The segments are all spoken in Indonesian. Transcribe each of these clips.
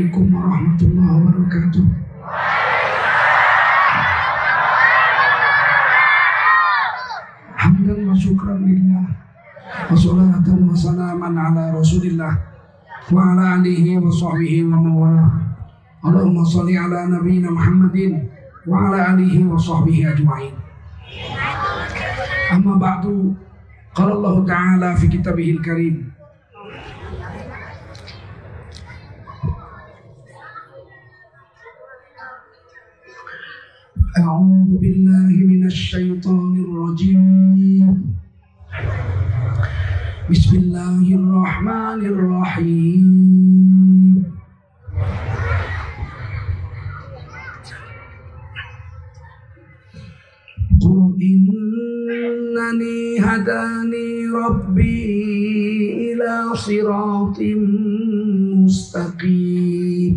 Assalamualaikum warahmatullahi wabarakatuh. Hamdan wa syukran lillah wa salatan wa salaman ala rasulillah wa ala alihi wa sahbihi wa mawala. Allahumma salli ala nabiyyina Muhammadin wa ala alihi wa sahbihi ajma'in. Amma ba'du qala Allah Ta'ala fi kitabihil karim أعوذ بالله من الشيطان الرجيم. بسم الله الرحمن الرحيم. قل إنني هداني ربي إلى صراط مستقيم.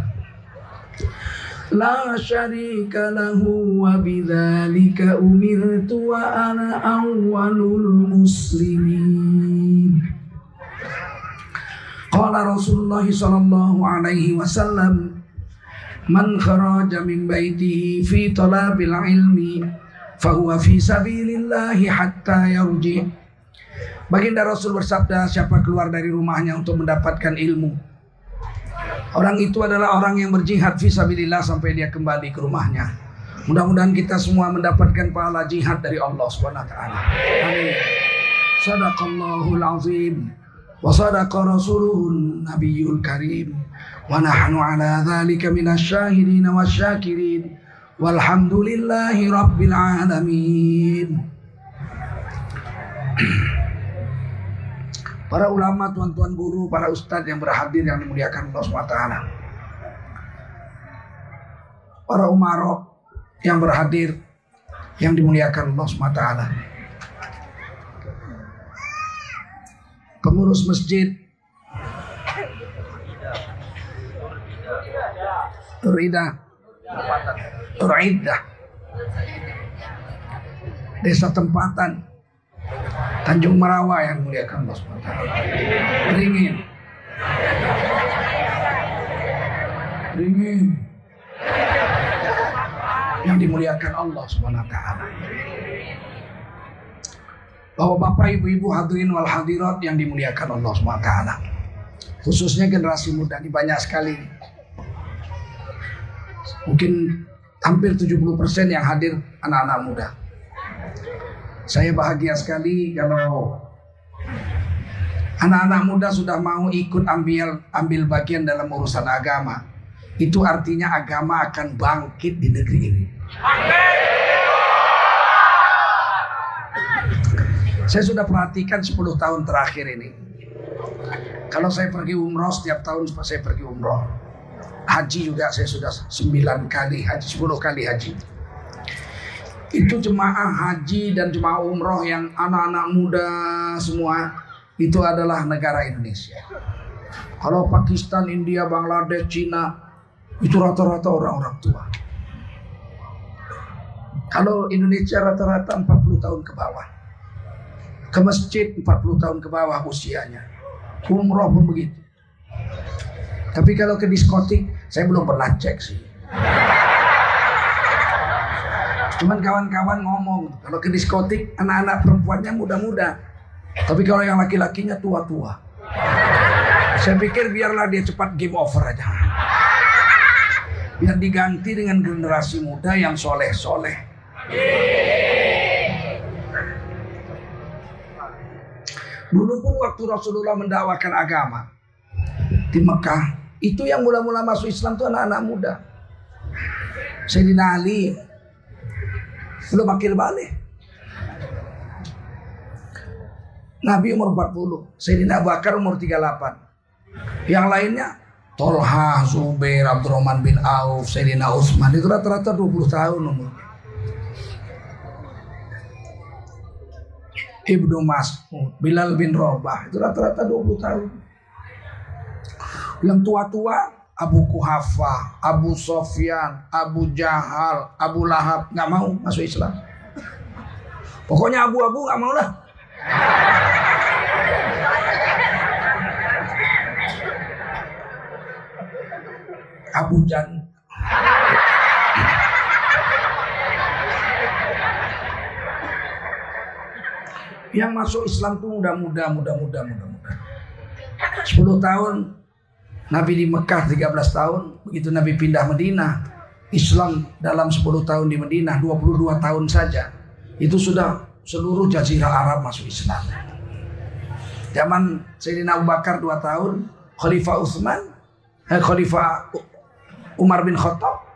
لا شريك له وبذلك أمرت وأنا أول المسلمين قال رسول الله صلى الله عليه وسلم من خرج من بيته في طلب العلم فهو في سبيل الله حتى يرجع Baginda Rasul bersabda siapa keluar dari rumahnya untuk mendapatkan ilmu Orang itu adalah orang yang berjihad visabilillah sampai dia kembali ke rumahnya. Mudah-mudahan kita semua mendapatkan pahala jihad dari Allah Subhanahu wa taala. Amin. Sadaqallahul azim wa sadaqa rasuluhun nabiyul karim wa nahnu ala dzalika minasyahidin wasyakirin walhamdulillahi rabbil alamin. para ulama, tuan-tuan guru, para ustadz yang berhadir yang dimuliakan Allah SWT. Para umaro yang berhadir yang dimuliakan Allah SWT. Pengurus masjid Turida Turida Desa Tempatan Tanjung Merawa yang muliakan Allah SWT. Ringin. Ringin. Yang dimuliakan Allah SWT. Bahwa Bapak Ibu-Ibu hadirin wal hadirat yang dimuliakan Allah SWT. Khususnya generasi muda ini banyak sekali. Mungkin hampir 70% yang hadir anak-anak muda. Saya bahagia sekali kalau anak-anak muda sudah mau ikut ambil ambil bagian dalam urusan agama. Itu artinya agama akan bangkit di negeri ini. Saya sudah perhatikan 10 tahun terakhir ini. Kalau saya pergi umroh setiap tahun saya pergi umroh. Haji juga saya sudah 9 kali haji, 10 kali haji itu jemaah haji dan jemaah umroh yang anak-anak muda semua itu adalah negara Indonesia. Kalau Pakistan, India, Bangladesh, Cina itu rata-rata orang-orang tua. Kalau Indonesia rata-rata 40 tahun ke bawah. Ke masjid 40 tahun ke bawah usianya. Umroh pun begitu. Tapi kalau ke diskotik, saya belum pernah cek sih. Cuman kawan-kawan ngomong, kalau ke diskotik anak-anak perempuannya muda-muda. Tapi kalau yang laki-lakinya tua-tua. Saya pikir biarlah dia cepat game over aja. Biar diganti dengan generasi muda yang soleh-soleh. Dulu pun waktu Rasulullah mendakwakan agama di Mekah, itu yang mula-mula masuk Islam itu anak-anak muda. Sayyidina Ali belum akhir balik. Nabi umur 40, Sayyidina Abu Bakar umur 38. Yang lainnya Tolha, Zubair, Abdurrahman bin Auf, Sayyidina Utsman itu rata-rata 20 tahun umur. Ibnu Mas'ud, Bilal bin Rabah itu rata-rata 20 tahun. Yang tua-tua Abu Kuhafa, Abu Sofyan, Abu Jahal, Abu Lahab nggak mau masuk Islam. Pokoknya abu-abu nggak mau lah. Abu Jan. Yang masuk Islam tuh muda-muda, muda-muda, muda-muda. 10 tahun Nabi di Mekah 13 tahun, begitu Nabi pindah Madinah, Islam dalam 10 tahun di Madinah 22 tahun saja. Itu sudah seluruh jazirah Arab masuk Islam. Zaman Sayyidina Abu Bakar 2 tahun, Khalifah Utsman, eh, Khalifah Umar bin Khattab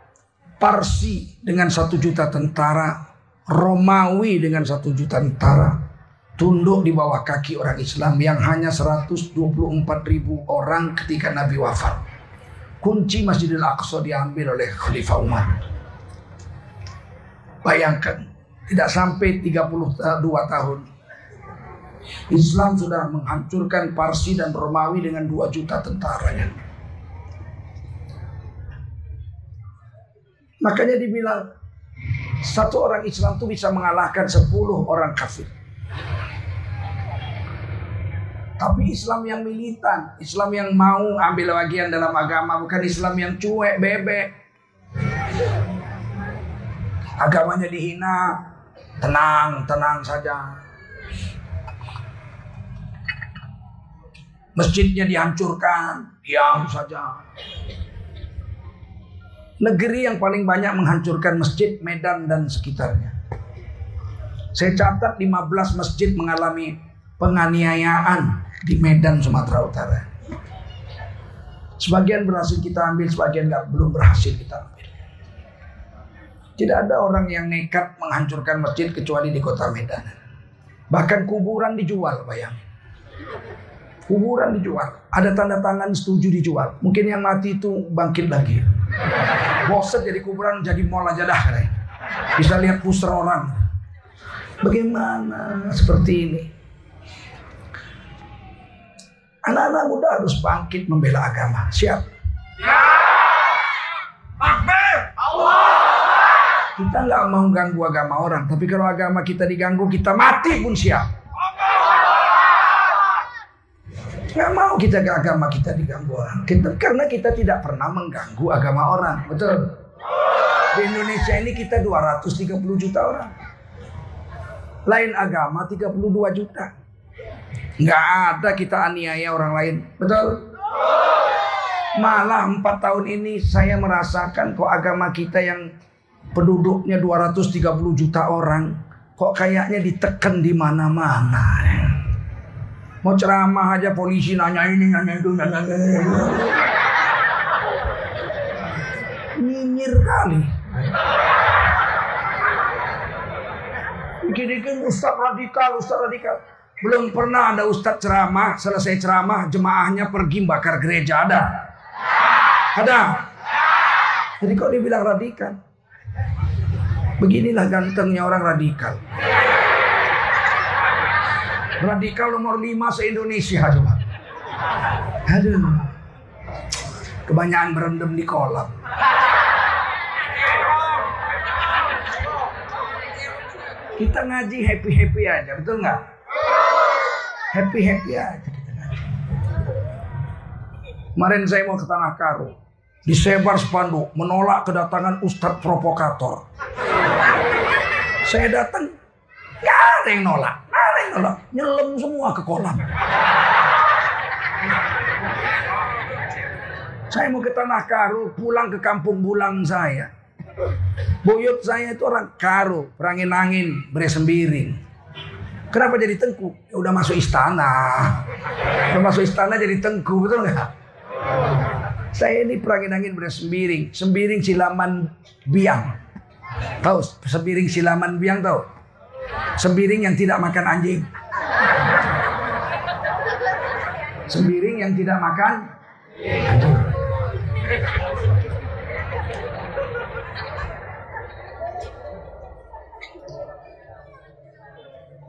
Parsi dengan satu juta tentara Romawi dengan satu juta tentara tunduk di bawah kaki orang Islam yang hanya 124 ribu orang ketika Nabi wafat. Kunci Masjidil Aqsa diambil oleh Khalifah Umar. Bayangkan tidak sampai 32 tahun Islam sudah menghancurkan Parsi dan Romawi dengan 2 juta tentaranya. Makanya dibilang satu orang Islam itu bisa mengalahkan sepuluh orang kafir. Tapi Islam yang militan, Islam yang mau ambil bagian dalam agama, bukan Islam yang cuek, bebek. Agamanya dihina, tenang, tenang saja. Masjidnya dihancurkan, diam saja. Negeri yang paling banyak menghancurkan masjid Medan dan sekitarnya. Saya catat 15 masjid mengalami penganiayaan di Medan Sumatera Utara. Sebagian berhasil kita ambil, sebagian nggak belum berhasil kita ambil. Tidak ada orang yang nekat menghancurkan masjid kecuali di kota Medan. Bahkan kuburan dijual, bayangin. Kuburan dijual. Ada tanda tangan setuju dijual. Mungkin yang mati itu bangkit lagi. Boset jadi kuburan jadi mall aja dah. Bisa lihat poster orang. Bagaimana seperti ini? Anak-anak muda harus bangkit membela agama. Siap? Ya. Kita nggak mau ganggu agama orang, tapi kalau agama kita diganggu, kita mati pun siap. Gak mau kita ke agama kita diganggu orang. Kita, karena kita tidak pernah mengganggu agama orang. Betul? Di Indonesia ini kita 230 juta orang. Lain agama 32 juta. Nggak ada kita aniaya orang lain. Betul? Malah 4 tahun ini saya merasakan kok agama kita yang penduduknya 230 juta orang kok kayaknya ditekan di mana-mana. Mau ceramah aja polisi nanya ini, nanya itu, nanya ini. Nyinyir kali. Begini ustaz radikal, ustaz radikal. Belum pernah ada ustaz ceramah, selesai ceramah jemaahnya pergi bakar gereja ada. Ada. Jadi kok dibilang radikal? Beginilah gantengnya orang radikal. Radikal nomor 5 se-Indonesia coba. Aduh. Kebanyakan berendam di kolam. Kita ngaji happy-happy aja, betul nggak? Happy-happy aja kita ngaji. Kemarin saya mau ke Tanah Karo. Disebar spanduk menolak kedatangan Ustadz provokator. Saya datang, gak ada yang nolak kalau nyelam semua ke kolam. Saya mau ke Tanah Karo, pulang ke kampung bulang saya. Buyut saya itu orang Karo, perangin angin, beresembiring. Kenapa jadi tengku? Ya udah masuk istana. Udah masuk istana jadi tengku, betul nggak? Saya ini perangin angin beresembiring, sembiring silaman biang. Tahu sembiring silaman biang tahu? Sembiring yang tidak makan anjing. Sembiring yang tidak makan anjing.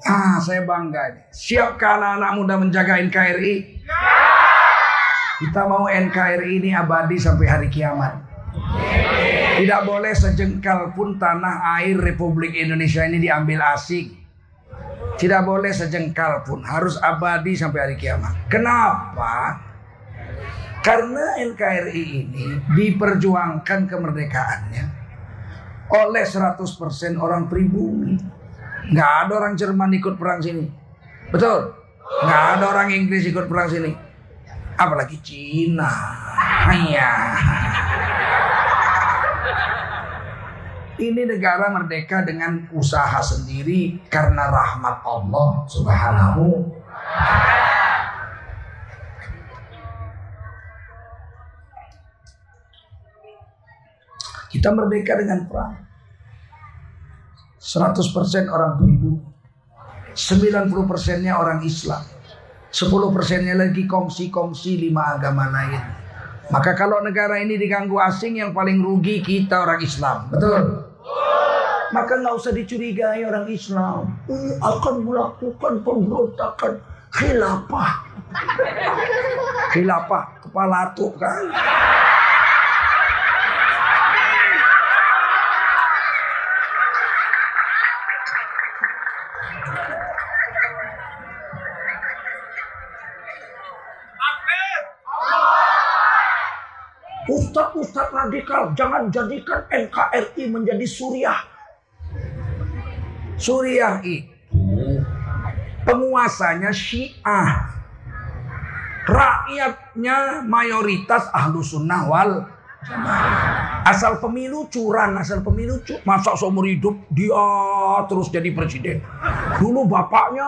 Ah, saya bangga. Siapkah anak-anak muda menjaga NKRI? Kita mau NKRI ini abadi sampai hari kiamat. Tidak boleh sejengkal pun tanah air Republik Indonesia ini diambil asing. Tidak boleh sejengkal pun, harus abadi sampai hari kiamat. Kenapa? Karena NKRI ini diperjuangkan kemerdekaannya oleh 100% orang pribumi. Nggak ada orang Jerman ikut perang sini. Betul? Nggak ada orang Inggris ikut perang sini. Apalagi Cina. Iya. Ini negara merdeka dengan usaha sendiri karena rahmat Allah Subhanahu Kita merdeka dengan perang. 100% orang pribumi. 90 persennya orang Islam. 10 persennya lagi kongsi-kongsi lima agama lain. Maka kalau negara ini diganggu asing yang paling rugi kita orang Islam. Betul? Maka nggak usah dicurigai orang Islam. Akan melakukan pemberontakan khilafah. Khilafah kepala tuh kan. Ustadz-ustadz radikal jangan jadikan NKRI menjadi Suriah. Suriah itu penguasanya Syiah. Rakyatnya mayoritas ahlu sunnah wal Asal pemilu curang, asal pemilu cu masa seumur hidup dia terus jadi presiden. Dulu bapaknya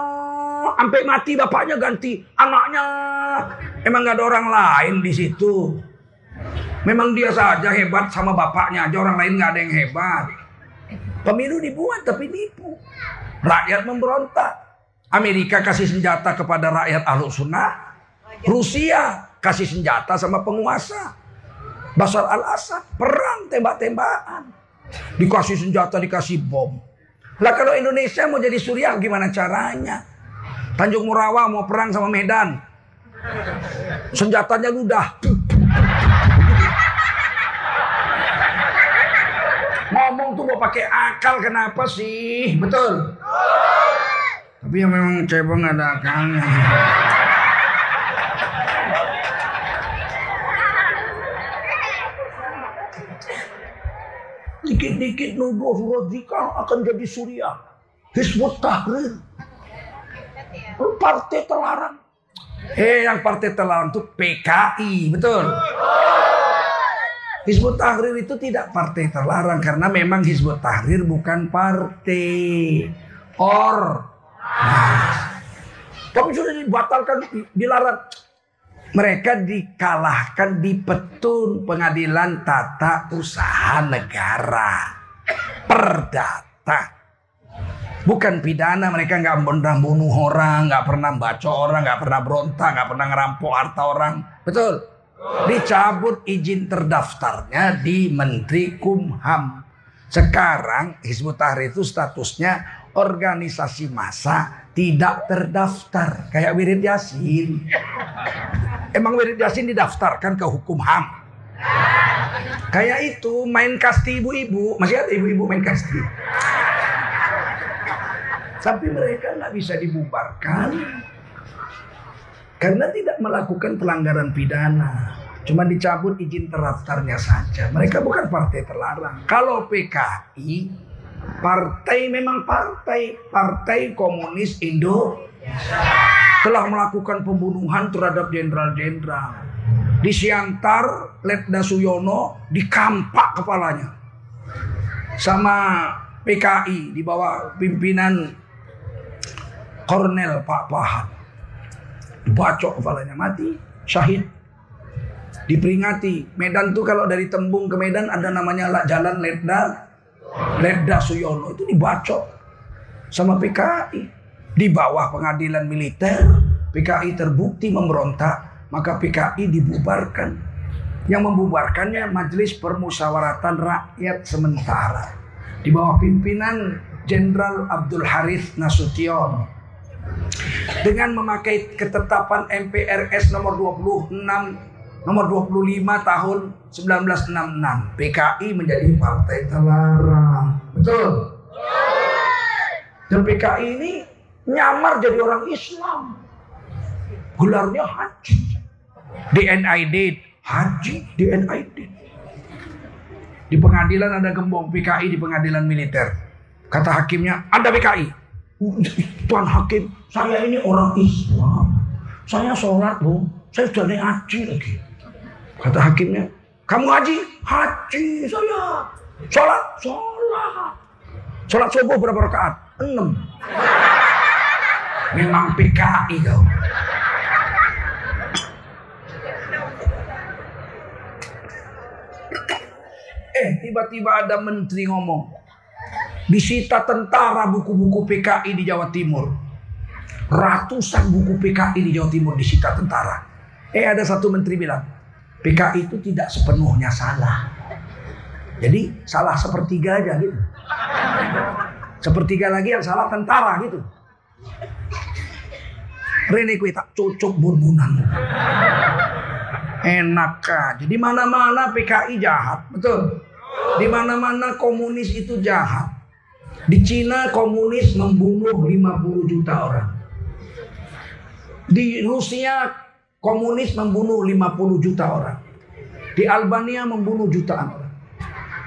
sampai mati bapaknya ganti anaknya. Emang gak ada orang lain di situ. Memang dia saja hebat sama bapaknya aja orang lain nggak ada yang hebat. Pemilu dibuat tapi nipu. Rakyat memberontak. Amerika kasih senjata kepada rakyat ahlu sunnah. Rusia kasih senjata sama penguasa. Basar al-Assad perang tembak-tembakan. Dikasih senjata, dikasih bom. Lah kalau Indonesia mau jadi Suriah gimana caranya? Tanjung Murawa mau perang sama Medan. Senjatanya ludah. Ngomong tuh mau pakai akal kenapa sih? Betul. Tapi yang memang cebong ada akalnya. Dikit-dikit nuduh radikal akan jadi Suriah. Hizbut Tahrir. Partai terlarang. Eh yang partai terlarang itu PKI, betul. Hizbut Tahrir itu tidak partai terlarang karena memang Hizbut Tahrir bukan partai. Or. Nah. Tapi sudah dibatalkan, dilarang. Mereka dikalahkan di petun pengadilan tata usaha negara. Perdata. Bukan pidana, mereka nggak pernah bunuh orang, nggak pernah baca orang, nggak pernah berontak, nggak pernah ngerampok harta orang. Betul? Dicabut izin terdaftarnya di Menteri Kumham. Sekarang Hizbut Tahrir itu statusnya organisasi massa tidak terdaftar. Kayak Wirid Yasin. Emang Wirid Yasin didaftarkan ke hukum HAM. Kayak itu main kasti ibu-ibu. Masih ada ibu-ibu main kasti. Tapi mereka nggak bisa dibubarkan. Karena tidak melakukan pelanggaran pidana. Cuma dicabut izin terdaftarnya saja. Mereka bukan partai terlarang. Kalau PKI, partai memang partai. Partai Komunis Indo telah melakukan pembunuhan terhadap jenderal-jenderal. Di Siantar, Letda Suyono dikampak kepalanya. Sama PKI di bawah pimpinan Kornel Pak Pahat. Bacok kepalanya mati, syahid. Diperingati. Medan tuh kalau dari Tembung ke Medan ada namanya jalan Letda Letda Suyono itu dibacok sama PKI di bawah pengadilan militer. PKI terbukti memberontak, maka PKI dibubarkan. Yang membubarkannya Majelis Permusyawaratan Rakyat Sementara di bawah pimpinan Jenderal Abdul Harith Nasution dengan memakai ketetapan MPRS nomor 26 nomor 25 tahun 1966 PKI menjadi partai terlarang. Betul? Dan PKI ini nyamar jadi orang Islam. Gelarnya haji. DNID haji DNID. Di pengadilan ada gembong PKI di pengadilan militer. Kata hakimnya, "Anda PKI." Tuan hakim, saya ini orang Islam. Saya sholat loh. Saya sudah naik haji lagi. Kata hakimnya, kamu haji? Haji saya. Sholat? Sholat. Sholat subuh berapa rakaat? Enam. Memang PKI kau. Eh, tiba-tiba ada menteri ngomong. Disita tentara buku-buku PKI di Jawa Timur. Ratusan buku PKI di Jawa Timur disita tentara. Eh, ada satu menteri bilang, PKI itu tidak sepenuhnya salah. Jadi salah sepertiga aja gitu. Sepertiga lagi yang salah tentara gitu. Rene kue tak cocok burbunan. Enak aja. Di mana-mana PKI jahat, betul. Di mana-mana komunis itu jahat. Di Cina komunis membunuh 50 juta orang. Di Rusia komunis membunuh 50 juta orang. Di Albania membunuh jutaan orang.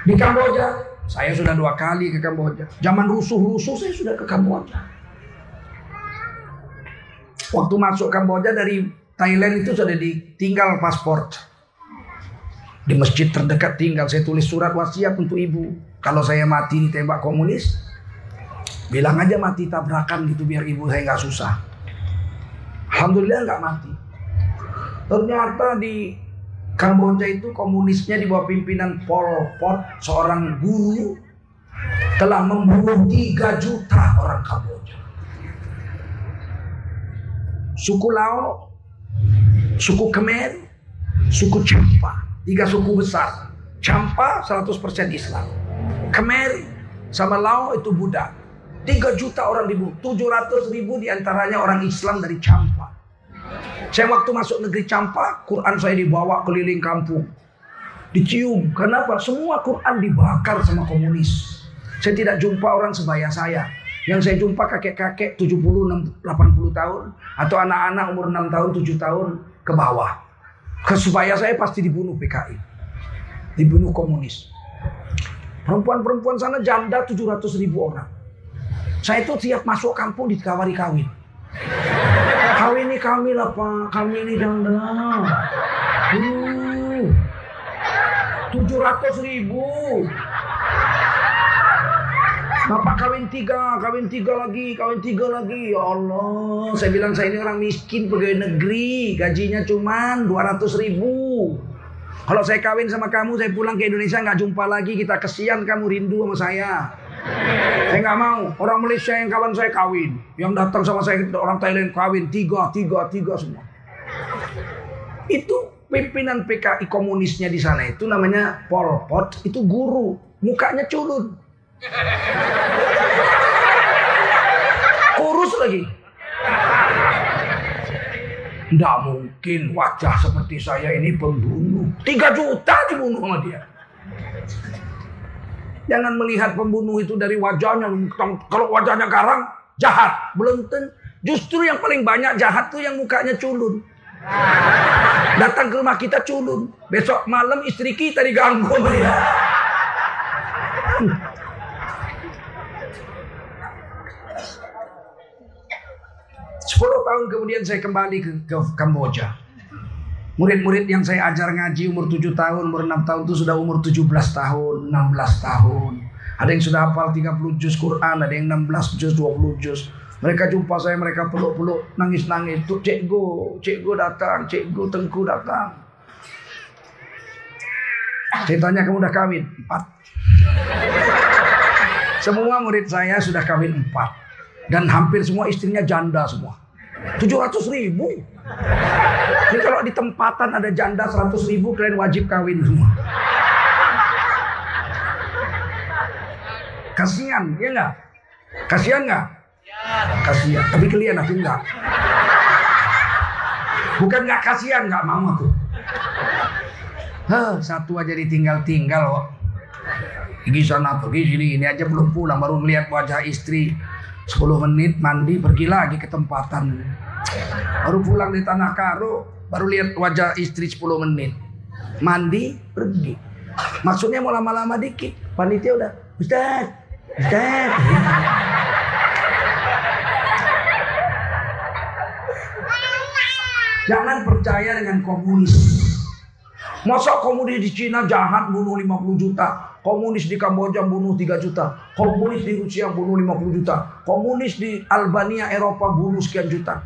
Di Kamboja, saya sudah dua kali ke Kamboja. Zaman rusuh-rusuh saya sudah ke Kamboja. Waktu masuk Kamboja dari Thailand itu sudah ditinggal paspor. Di masjid terdekat tinggal saya tulis surat wasiat untuk ibu. Kalau saya mati ditembak komunis, bilang aja mati tabrakan gitu biar ibu saya nggak susah. Alhamdulillah nggak mati. Ternyata di Kamboja itu komunisnya di bawah pimpinan Pol Pot, seorang guru telah membunuh 3 juta orang Kamboja. Suku Lao, suku Khmer, suku Champa. Tiga suku besar. Champa 100% Islam. Khmer sama Lao itu Buddha. 3 juta orang dibunuh. 700 ribu di antaranya orang Islam dari Champa. Saya waktu masuk negeri Champa, Quran saya dibawa keliling kampung. Dicium. Kenapa? Semua Quran dibakar sama komunis. Saya tidak jumpa orang sebaya saya. Yang saya jumpa kakek-kakek 70, 80 tahun. Atau anak-anak umur 6 tahun, 7 tahun ke bawah. Kesupaya saya pasti dibunuh PKI. Dibunuh komunis. Perempuan-perempuan sana janda 700 ribu orang. Saya itu tiap masuk kampung ditawari kawin. Kawin ini kami lah pak, kami ini janda. Uh, 700 ribu. Bapak kawin tiga, kawin tiga lagi, kawin tiga lagi. Ya Allah, saya bilang saya ini orang miskin pegawai negeri, gajinya cuma 200 ribu. Kalau saya kawin sama kamu, saya pulang ke Indonesia nggak jumpa lagi, kita kesian kamu rindu sama saya. Saya nggak mau. Orang Malaysia yang kawan saya kawin, yang datang sama saya orang Thailand kawin tiga, tiga, tiga semua. Itu pimpinan PKI komunisnya di sana itu namanya Pol Pot, itu guru, mukanya culun. Kurus lagi. Tidak mungkin wajah seperti saya ini pembunuh. Tiga juta dibunuh sama dia. Jangan melihat pembunuh itu dari wajahnya. Kalau wajahnya garang, jahat. Belum tentu. Justru yang paling banyak jahat tuh yang mukanya culun. Datang ke rumah kita culun. Besok malam istri kita diganggu 10 tahun kemudian saya kembali ke, ke Kamboja. Murid-murid yang saya ajar ngaji umur 7 tahun, umur 6 tahun itu sudah umur 17 tahun, 16 tahun. Ada yang sudah hafal 30 juz Quran, ada yang 16 juz, 20 juz. Mereka jumpa saya, mereka peluk-peluk, nangis-nangis. Tuh cikgu, cikgu datang, cikgu tengku datang. Saya tanya kamu udah kawin? Empat. Semua murid saya sudah kawin empat. Dan hampir semua istrinya janda semua. 700 ribu. Jadi kalau di tempatan ada janda 100 ribu, kalian wajib kawin semua. Kasihan, ya enggak? Kasihan nggak? Kasihan. Tapi kalian aku enggak. Bukan nggak kasihan, nggak mau aku. Hah, satu aja ditinggal-tinggal kok. Pergi sana, pergi sini. Ini aja belum pulang, baru melihat wajah istri. 10 menit mandi, pergi lagi ke tempatan. Baru pulang di Tanah Karo, baru lihat wajah istri 10 menit. Mandi, pergi. Maksudnya mau lama-lama dikit. Panitia udah, Ustaz, Ustaz. Jangan percaya dengan komunis. Masa komunis di Cina jahat bunuh 50 juta. Komunis di Kamboja bunuh 3 juta. Komunis di Rusia bunuh 50 juta. Komunis di Albania, Eropa bunuh sekian juta.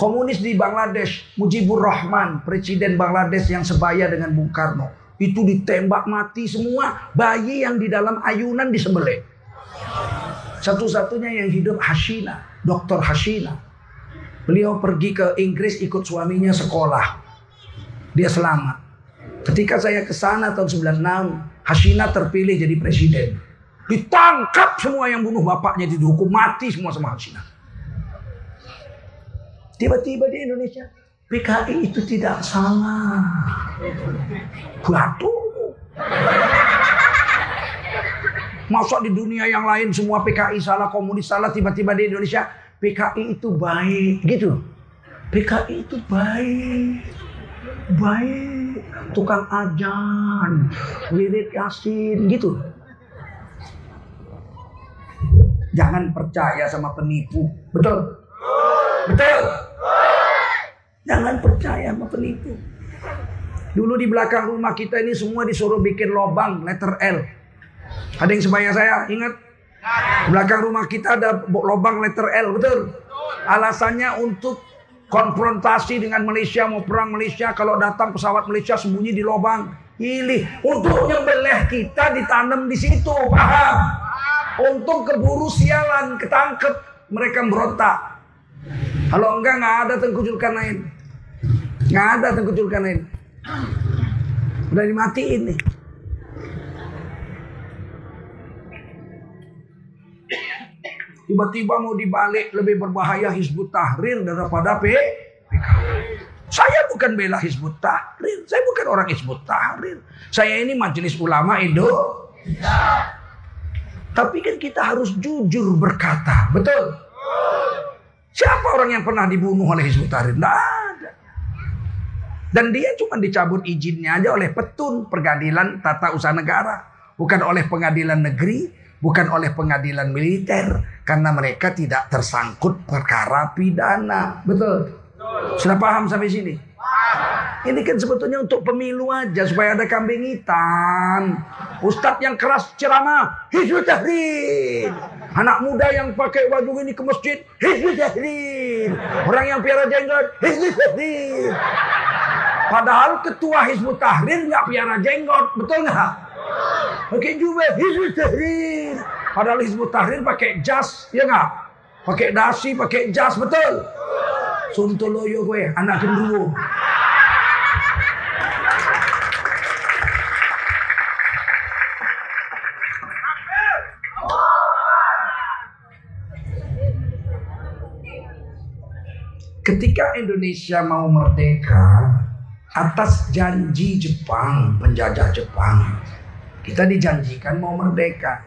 Komunis di Bangladesh, Mujibur Rahman, presiden Bangladesh yang sebaya dengan Bung Karno. Itu ditembak mati semua. Bayi yang di dalam ayunan disembelih. Satu-satunya yang hidup Hashina, Dr. Hashina. Beliau pergi ke Inggris ikut suaminya sekolah. Dia selamat. Ketika saya ke sana tahun 96, Hashina terpilih jadi presiden. Ditangkap semua yang bunuh bapaknya dihukum mati semua sama Hashina. Tiba-tiba di Indonesia PKI itu tidak salah. Batu. Masa di dunia yang lain semua PKI salah, komunis salah, tiba-tiba di Indonesia PKI itu baik, gitu. PKI itu baik baik, tukang ajan, wirid yasin gitu. Jangan percaya sama penipu. Betul? Betul? Jangan percaya sama penipu. Dulu di belakang rumah kita ini semua disuruh bikin lobang letter L. Ada yang sebaya saya, ingat? Belakang rumah kita ada lobang letter L, betul? Alasannya untuk konfrontasi dengan Malaysia mau perang Malaysia kalau datang pesawat Malaysia sembunyi di lubang. Ini untuk nyembelih kita ditanam di situ paham? Untuk keburu sialan ketangkep mereka berontak. Kalau enggak nggak ada tengku lain. Nggak ada tengku lain. Udah dimatiin nih Tiba-tiba mau dibalik lebih berbahaya Hizbut Tahrir daripada P. Saya bukan bela Hizbut Tahrir. Saya bukan orang Hizbut Tahrir. Saya ini majelis ulama Indo. Tapi kan kita harus jujur berkata. Betul? Siapa orang yang pernah dibunuh oleh Hizbut Tahrir? Tidak ada. Dan dia cuma dicabut izinnya aja oleh petun pengadilan tata usaha negara. Bukan oleh pengadilan negeri bukan oleh pengadilan militer karena mereka tidak tersangkut perkara pidana. Betul? Sudah paham sampai sini? Ini kan sebetulnya untuk pemilu aja supaya ada kambing hitam. Ustadz yang keras ceramah, Hizbut Tahrir. Anak muda yang pakai baju ini ke masjid, Hizbut Tahrir. Orang yang piara jenggot, Hizbut Tahrir. Padahal ketua Hizbut Tahrir nggak piara jenggot, betul nggak? Pakai jubah Hizbut Tahrir. Padahal Hizbut Tahrir pakai jas, ya nggak? Pakai dasi, pakai jas, betul? Suntoloyo gue, anak gendruwo. Ketika Indonesia mau merdeka atas janji Jepang, penjajah Jepang, kita dijanjikan mau merdeka.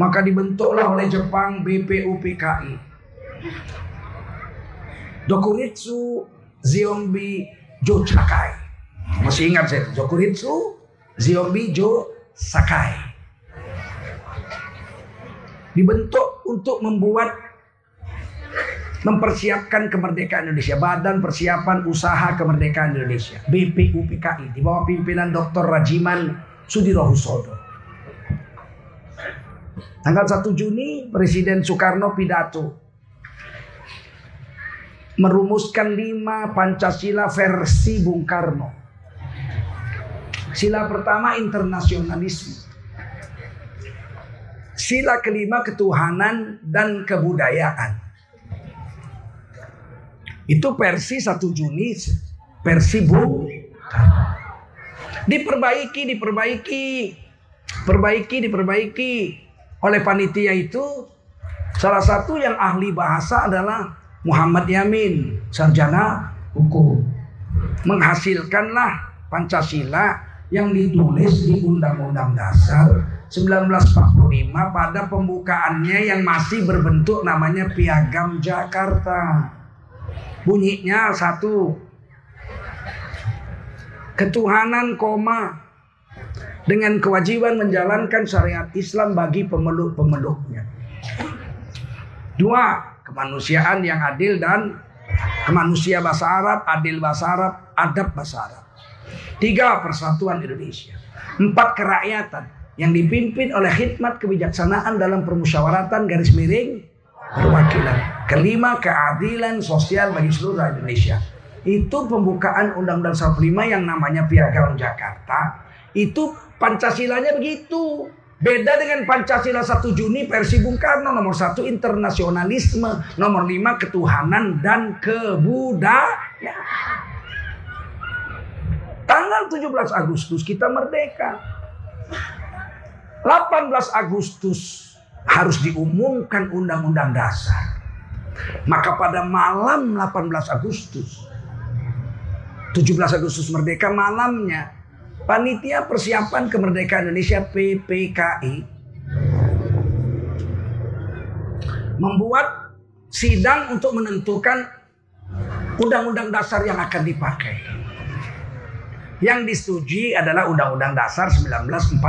Maka dibentuklah oleh Jepang BPUPKI. Dokuritsu Ziombi Jo Sakai. Masih ingat saya, Dokuritsu Ziombi Jo Sakai. Dibentuk untuk membuat mempersiapkan kemerdekaan Indonesia, Badan Persiapan Usaha Kemerdekaan Indonesia, BPUPKI di bawah pimpinan Dr. Rajiman Sudirohusodo. Tanggal 1 Juni Presiden Soekarno pidato merumuskan lima Pancasila versi Bung Karno. Sila pertama internasionalisme. Sila kelima ketuhanan dan kebudayaan. Itu versi 1 Juni versi Bung Karno. Diperbaiki, diperbaiki. Perbaiki, diperbaiki. Oleh panitia itu Salah satu yang ahli bahasa adalah Muhammad Yamin, sarjana hukum. Menghasilkanlah Pancasila yang ditulis di Undang-Undang Dasar 1945 pada pembukaannya yang masih berbentuk namanya Piagam Jakarta. Bunyinya satu. Ketuhanan koma dengan kewajiban menjalankan syariat Islam bagi pemeluk-pemeluknya. Dua, kemanusiaan yang adil dan kemanusia bahasa Arab, adil bahasa Arab, adab bahasa Arab. Tiga, persatuan Indonesia. Empat, kerakyatan yang dipimpin oleh khidmat kebijaksanaan dalam permusyawaratan garis miring perwakilan. Kelima, keadilan sosial bagi seluruh Indonesia. Itu pembukaan Undang-Undang 45 yang namanya Piagam Jakarta. Itu Pancasilanya begitu. Beda dengan Pancasila 1 Juni versi Bung Karno nomor satu internasionalisme, nomor lima ketuhanan dan kebudayaan. Tanggal 17 Agustus kita merdeka. 18 Agustus harus diumumkan undang-undang dasar. Maka pada malam 18 Agustus 17 Agustus merdeka malamnya Panitia Persiapan Kemerdekaan Indonesia PPKI membuat sidang untuk menentukan undang-undang dasar yang akan dipakai. Yang disetujui adalah Undang-Undang Dasar 1945.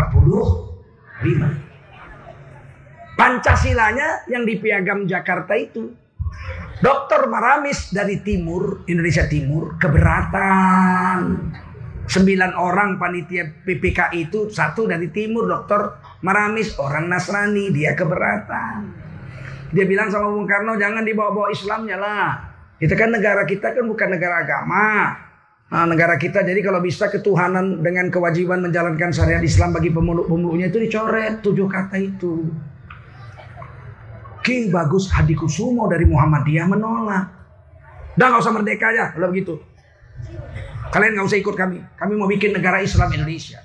Pancasilanya yang di Piagam Jakarta itu. Dr. Maramis dari Timur, Indonesia Timur, keberatan Sembilan orang panitia PPK itu satu dari timur dokter Maramis orang Nasrani dia keberatan. Dia bilang sama Bung Karno jangan dibawa-bawa Islamnya lah. Kita kan negara kita kan bukan negara agama. Nah, negara kita jadi kalau bisa ketuhanan dengan kewajiban menjalankan syariat Islam bagi pemeluk-pemeluknya itu dicoret tujuh kata itu. Ki Bagus Hadikusumo dari Muhammadiyah menolak. Udah nggak usah merdeka aja kalau begitu. Kalian nggak usah ikut kami. Kami mau bikin negara Islam Indonesia.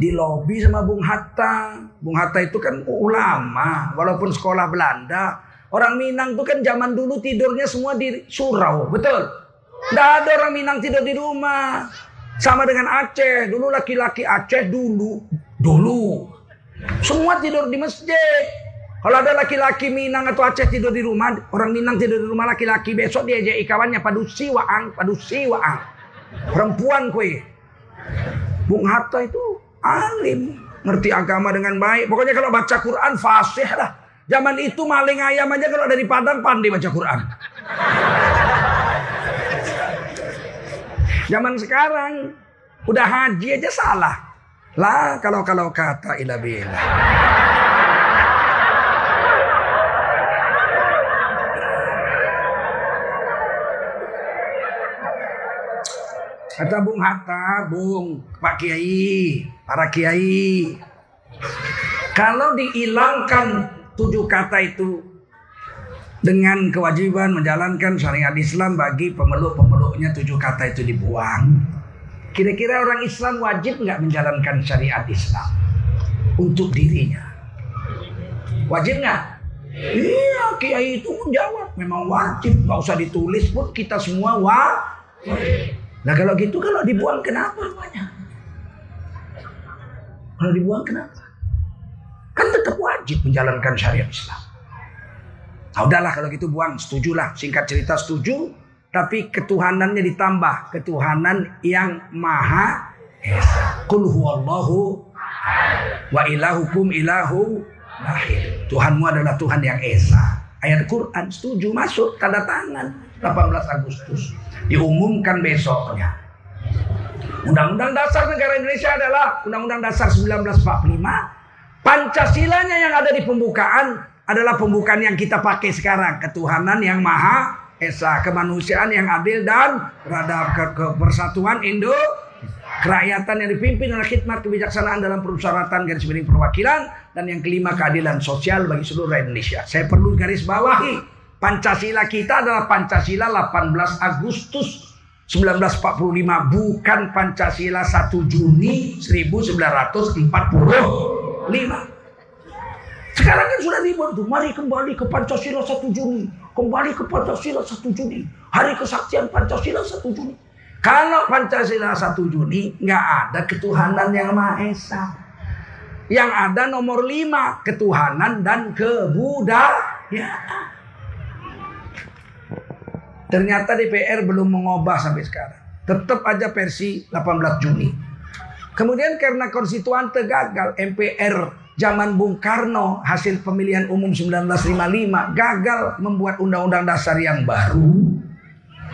Di lobi sama Bung Hatta. Bung Hatta itu kan ulama. Walaupun sekolah Belanda. Orang Minang tuh kan zaman dulu tidurnya semua di surau. Betul? Tidak ada orang Minang tidur di rumah. Sama dengan Aceh. Dulu laki-laki Aceh dulu. Dulu. Semua tidur di masjid. Kalau ada laki-laki Minang atau Aceh tidur di rumah, orang Minang tidur di rumah laki-laki, besok dia jadi kawannya padusi waang, padusi waang. Perempuan kue. Bung Hatta itu alim, ngerti agama dengan baik. Pokoknya kalau baca Quran fasih lah. Zaman itu maling ayam aja kalau dari Padang pandai baca Quran. Zaman sekarang udah haji aja salah. Lah kalau kalau kata ilah Kata Bung Hatta, Bung, Pak Kiai, para Kiai. Kalau dihilangkan tujuh kata itu dengan kewajiban menjalankan syariat Islam bagi pemeluk-pemeluknya tujuh kata itu dibuang. Kira-kira orang Islam wajib nggak menjalankan syariat Islam untuk dirinya? Wajib nggak? Iya, kiai itu pun jawab memang wajib, nggak usah ditulis pun kita semua wajib. Nah kalau gitu kalau dibuang kenapa rupanya? Kalau dibuang kenapa? Kan tetap wajib menjalankan syariat Islam. Nah udahlah kalau gitu buang, setujulah. Singkat cerita setuju, tapi ketuhanannya ditambah. Ketuhanan yang maha esa. Kul huwallahu wa ilahukum ilahu lahir. Tuhanmu adalah Tuhan yang esa. Ayat Quran setuju masuk tanda tangan 18 Agustus diumumkan besoknya. Undang-Undang Dasar Negara Indonesia adalah Undang-Undang Dasar 1945. Pancasilanya yang ada di pembukaan adalah pembukaan yang kita pakai sekarang. Ketuhanan yang Maha Esa, kemanusiaan yang adil dan beradab ke, ke Indo kerakyatan yang dipimpin oleh khidmat kebijaksanaan dalam persyaratan garis miring perwakilan dan yang kelima keadilan sosial bagi seluruh Indonesia. Saya perlu garis bawahi Pancasila kita adalah Pancasila 18 Agustus 1945 bukan Pancasila 1 Juni 1945. Sekarang kan sudah ribut tuh. Mari kembali ke Pancasila 1 Juni. Kembali ke Pancasila 1 Juni. Hari kesaktian Pancasila 1 Juni. Kalau Pancasila 1 Juni nggak ada ketuhanan yang Maha Esa. Yang ada nomor 5 ketuhanan dan kebudayaan. Ternyata DPR belum mengubah sampai sekarang. Tetap aja versi 18 Juni. Kemudian karena konstituante gagal, MPR zaman Bung Karno hasil pemilihan umum 1955 gagal membuat undang-undang dasar yang baru.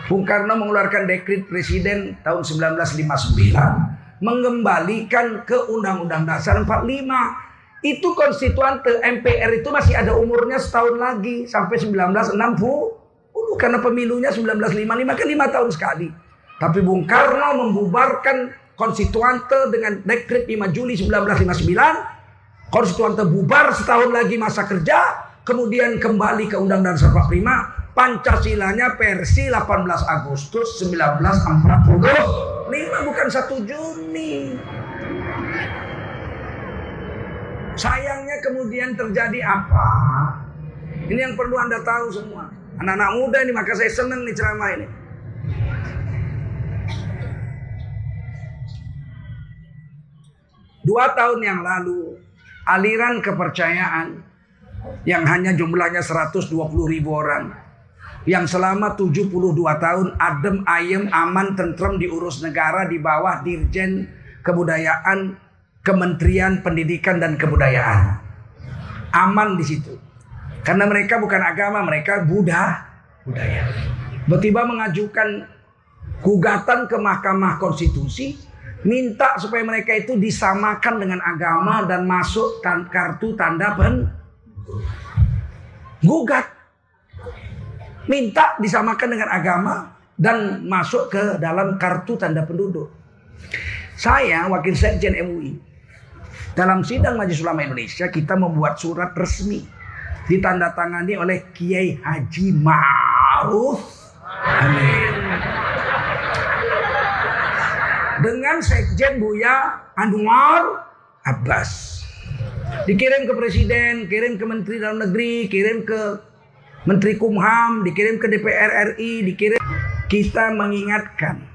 Bung Karno mengeluarkan dekrit presiden tahun 1959 mengembalikan ke undang-undang dasar 45. Itu konstituante MPR itu masih ada umurnya setahun lagi sampai 1960 karena pemilunya 1955 kan lima tahun sekali. Tapi Bung Karno membubarkan konstituante dengan dekret 5 Juli 1959. Konstituante bubar setahun lagi masa kerja. Kemudian kembali ke Undang-Undang Dasar 45. Pancasilanya versi 18 Agustus 1945 bukan 1 Juni. Sayangnya kemudian terjadi apa? Ini yang perlu Anda tahu semua. Anak-anak muda ini maka saya senang nih ceramah ini. Dua tahun yang lalu aliran kepercayaan yang hanya jumlahnya 120 ribu orang. Yang selama 72 tahun adem ayem aman tentrem diurus negara di bawah dirjen kebudayaan Kementerian Pendidikan dan Kebudayaan. Aman di situ. Karena mereka bukan agama, mereka Buddha, budaya. Tiba-tiba mengajukan gugatan ke Mahkamah Konstitusi minta supaya mereka itu disamakan dengan agama dan masuk tan kartu tanda pen gugat minta disamakan dengan agama dan masuk ke dalam kartu tanda penduduk. Saya wakil sekjen MUI dalam sidang Majelis Ulama Indonesia kita membuat surat resmi ditandatangani oleh Kiai Haji Ma'ruf Amin. Dengan Sekjen Buya Anwar Abbas. Dikirim ke presiden, kirim ke menteri dalam negeri, kirim ke menteri Kumham, dikirim ke DPR RI, dikirim kita mengingatkan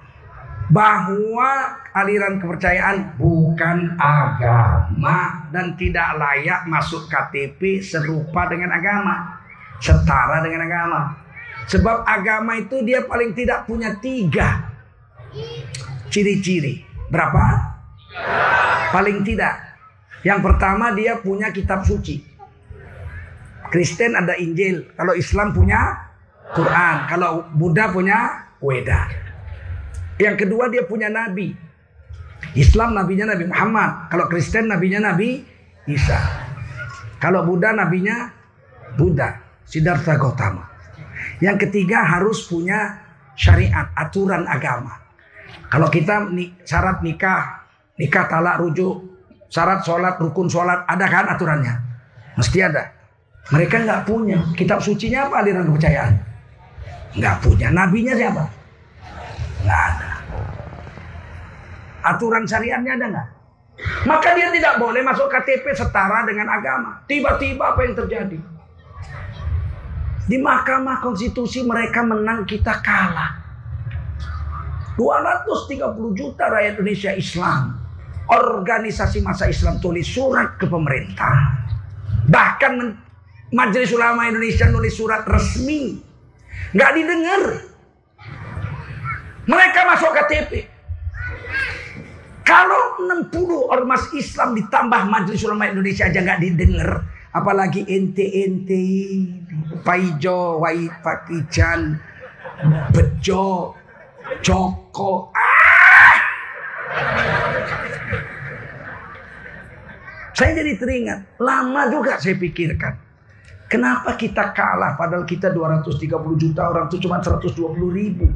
bahwa aliran kepercayaan bukan agama dan tidak layak masuk KTP serupa dengan agama, setara dengan agama. Sebab agama itu dia paling tidak punya tiga ciri-ciri. Berapa? Paling tidak. Yang pertama dia punya kitab suci. Kristen ada Injil, kalau Islam punya Quran, kalau Buddha punya Weda. Yang kedua dia punya nabi. Islam nabinya Nabi Muhammad. Kalau Kristen nabinya Nabi Isa. Kalau Buddha nabinya Buddha. Siddhartha Gautama. Yang ketiga harus punya syariat, aturan agama. Kalau kita syarat nikah, nikah talak rujuk, syarat sholat, rukun sholat, ada kan aturannya? Mesti ada. Mereka nggak punya. Kitab sucinya apa aliran kepercayaan? Nggak punya. Nabinya siapa? Nggak ada. Aturan syariatnya ada nggak? Maka dia tidak boleh masuk KTP setara dengan agama. Tiba-tiba apa yang terjadi? Di Mahkamah Konstitusi mereka menang, kita kalah. 230 juta rakyat Indonesia Islam. Organisasi masa Islam tulis surat ke pemerintah. Bahkan Majelis Ulama Indonesia nulis surat resmi. Nggak didengar. Mereka masuk KTP. Kalau 60 ormas Islam ditambah Majelis Ulama Indonesia aja nggak didengar, apalagi ente-ente, Paijo, Wai Pakijan, Bejo, Joko. Ah! Saya jadi teringat, lama juga saya pikirkan. Kenapa kita kalah padahal kita 230 juta orang itu cuma 120 ribu.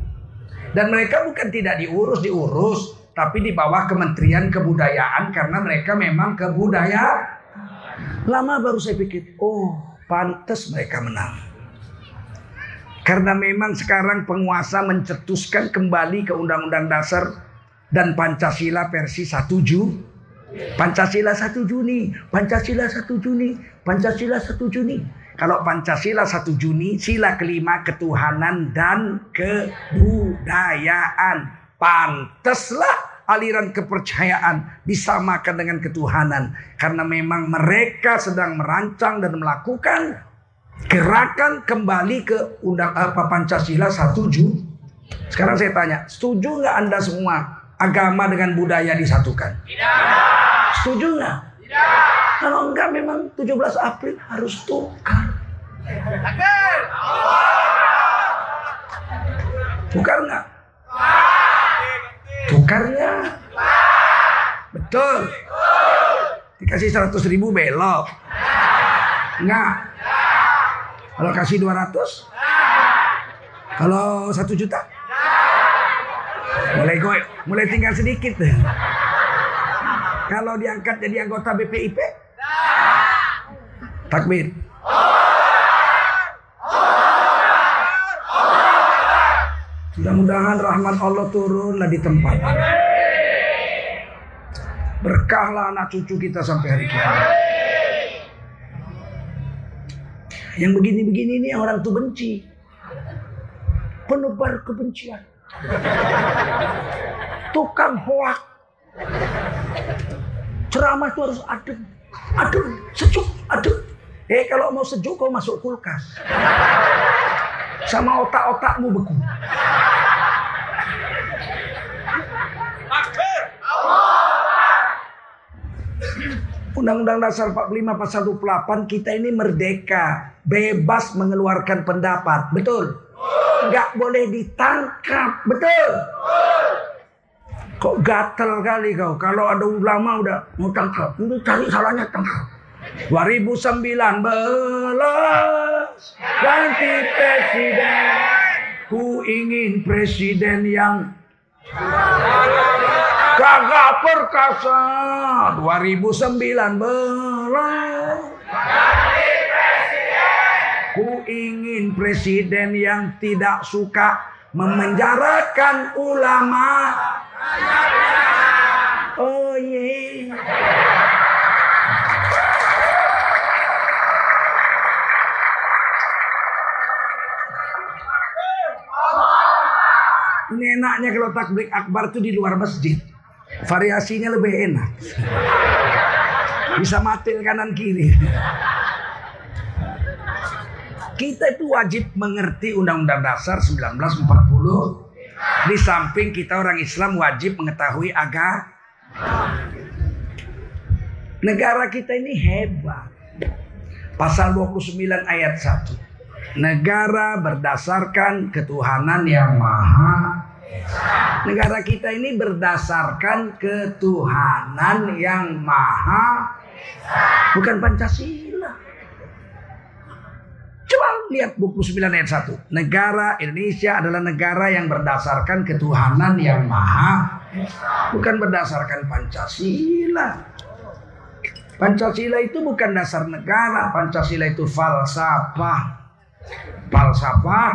Dan mereka bukan tidak diurus, diurus. Tapi di bawah Kementerian Kebudayaan karena mereka memang kebudayaan. Lama baru saya pikir, oh pantas mereka menang. Karena memang sekarang penguasa mencetuskan kembali ke Undang-Undang Dasar dan Pancasila versi 1 Juni. Pancasila 1 Juni, Pancasila 1 Juni, Pancasila 1 Juni. Kalau Pancasila 1 Juni, sila kelima ketuhanan dan kebudayaan. Pantaslah aliran kepercayaan disamakan dengan ketuhanan. Karena memang mereka sedang merancang dan melakukan gerakan kembali ke undang apa Pancasila 1 Juni. Sekarang saya tanya, setuju nggak Anda semua agama dengan budaya disatukan? Tidak. Setuju nggak? Tidak. Kalau enggak memang 17 April harus tukar. Tukar nggak? Tukarnya. Betul. Dikasih 100 ribu belok. Enggak. Kalau kasih 200? Kalau 1 juta? Mulai gue, mulai tinggal sedikit deh. Kalau diangkat jadi anggota BPIP? Takbir. Mudah-mudahan rahmat Allah turunlah di tempat. Berkahlah anak cucu kita sampai hari kiamat. Yang begini-begini ini orang tuh benci. Penebar kebencian. Tukang hoak. Ceramah itu harus adem. Adem, sejuk, adem. Eh kalau mau sejuk kau masuk kulkas. Sama otak-otakmu beku. Undang-Undang Dasar 45 Pasal 28 kita ini merdeka, bebas mengeluarkan pendapat, betul? Enggak boleh ditangkap, betul? Kok gatel kali kau? Kalau ada ulama udah mau tangkap, udah cari salahnya tangkap. 2019 ganti presiden. Ku ingin presiden yang Gagah perkasa 2019 Ku ingin presiden yang tidak suka memenjarakan ulama. Oh yeah. Ini enaknya kalau takbir akbar itu di luar masjid. Variasinya lebih enak. Bisa mati kanan kiri. Kita itu wajib mengerti Undang-Undang Dasar 1940. Di samping kita orang Islam wajib mengetahui agama. Negara kita ini hebat. Pasal 29 ayat 1. Negara berdasarkan ketuhanan yang maha Negara kita ini berdasarkan ketuhanan yang maha bukan Pancasila. Coba lihat buku 9 ayat 1. Negara Indonesia adalah negara yang berdasarkan ketuhanan yang maha bukan berdasarkan Pancasila. Pancasila itu bukan dasar negara, Pancasila itu falsafah. Falsafah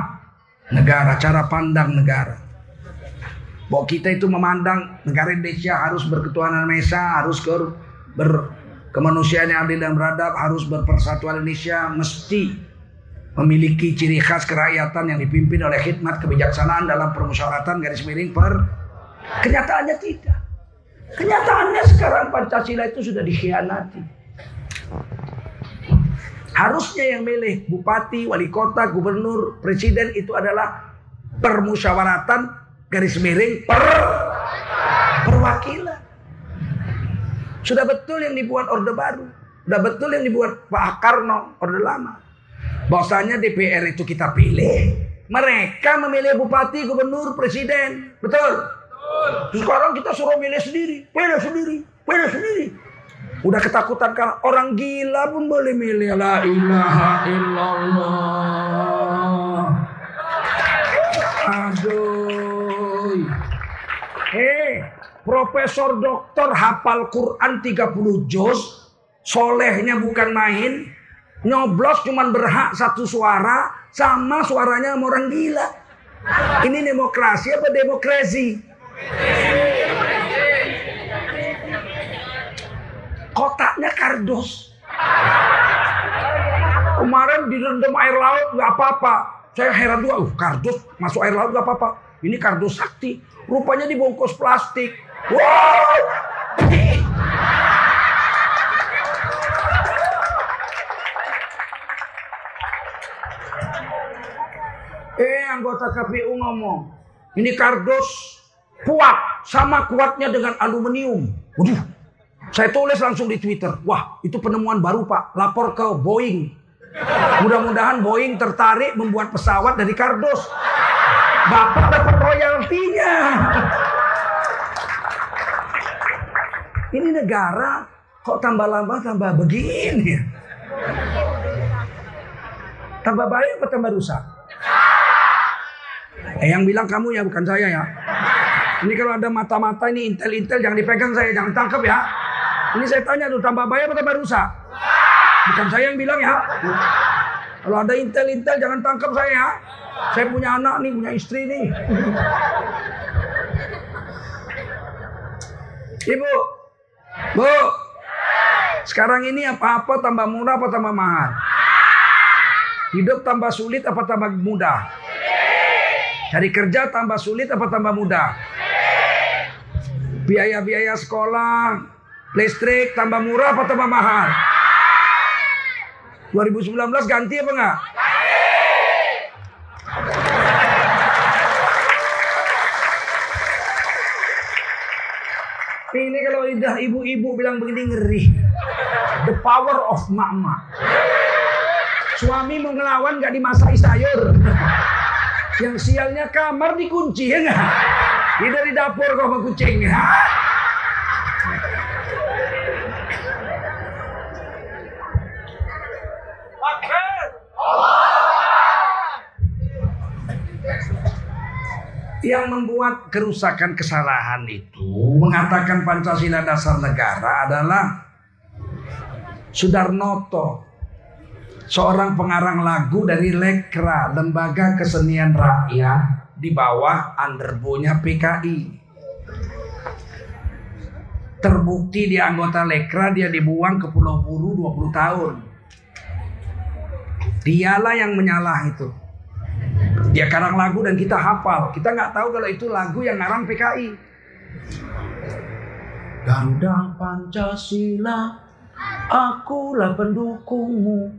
negara, cara pandang negara. Bahwa kita itu memandang negara Indonesia harus berketuhanan Esa, harus ke berkemanusiaan yang adil dan beradab, harus berpersatuan Indonesia, mesti memiliki ciri khas kerakyatan yang dipimpin oleh khidmat kebijaksanaan dalam permusyawaratan garis miring per kenyataannya tidak. Kenyataannya sekarang Pancasila itu sudah dikhianati. Harusnya yang milih bupati, wali kota, gubernur, presiden itu adalah permusyawaratan garis miring per perwakilan. Sudah betul yang dibuat Orde Baru. Sudah betul yang dibuat Pak Karno Orde Lama. Bahwasanya DPR itu kita pilih. Mereka memilih bupati, gubernur, presiden. Betul? Betul. Sekarang kita suruh milih sendiri. Pilih sendiri. Pilih sendiri. Udah ketakutan kan orang gila pun boleh milih. La ilaha illallah. Aduh. Eh, Profesor Doktor hafal Quran 30 juz, solehnya bukan main, nyoblos cuman berhak satu suara, sama suaranya sama orang gila. Ini demokrasi apa demokrasi? kardus. Kemarin direndam air laut nggak apa-apa. Saya heran juga, uh, kardus masuk air laut nggak apa-apa. Ini kardus sakti. Rupanya dibungkus plastik. Wow! Eh anggota KPU ngomong, ini kardus kuat sama kuatnya dengan aluminium. Waduh, saya tulis langsung di Twitter. Wah, itu penemuan baru Pak. Lapor ke Boeing. Mudah-mudahan Boeing tertarik membuat pesawat dari kardus. Bapak dapat royaltinya. Ini negara kok tambah lama tambah begini. Tambah baik atau tambah rusak? Eh yang bilang kamu ya bukan saya ya. Ini kalau ada mata-mata ini intel-intel jangan dipegang saya, jangan tangkap ya. Ini saya tanya tuh tambah baik atau tambah rusak? Bukan saya yang bilang ya. Kalau ada intel-intel jangan tangkap saya ya. Saya punya anak nih, punya istri nih. Ibu, Bu, sekarang ini apa-apa tambah murah apa tambah mahal? Hidup tambah sulit apa tambah mudah? Cari kerja tambah sulit apa tambah mudah? Biaya-biaya sekolah, listrik tambah murah apa tambah mahal? 2019 ganti apa enggak? Ini kalau lidah ibu-ibu bilang begini ngeri. The power of mama. Suami mau ngelawan gak dimasai sayur. Yang sialnya kamar dikunci ya nggak? Ini dari dapur kok sama kucing. Ya? Yang membuat kerusakan kesalahan itu mengatakan Pancasila dasar negara adalah Sudarnoto seorang pengarang lagu dari Lekra, Lembaga Kesenian Rakyat di bawah underbonya PKI. Terbukti dia anggota Lekra, dia dibuang ke Pulau Buru 20 tahun. Dialah yang menyalah itu. Dia karang lagu dan kita hafal. Kita nggak tahu kalau itu lagu yang ngarang PKI. Garuda Pancasila, akulah pendukungmu.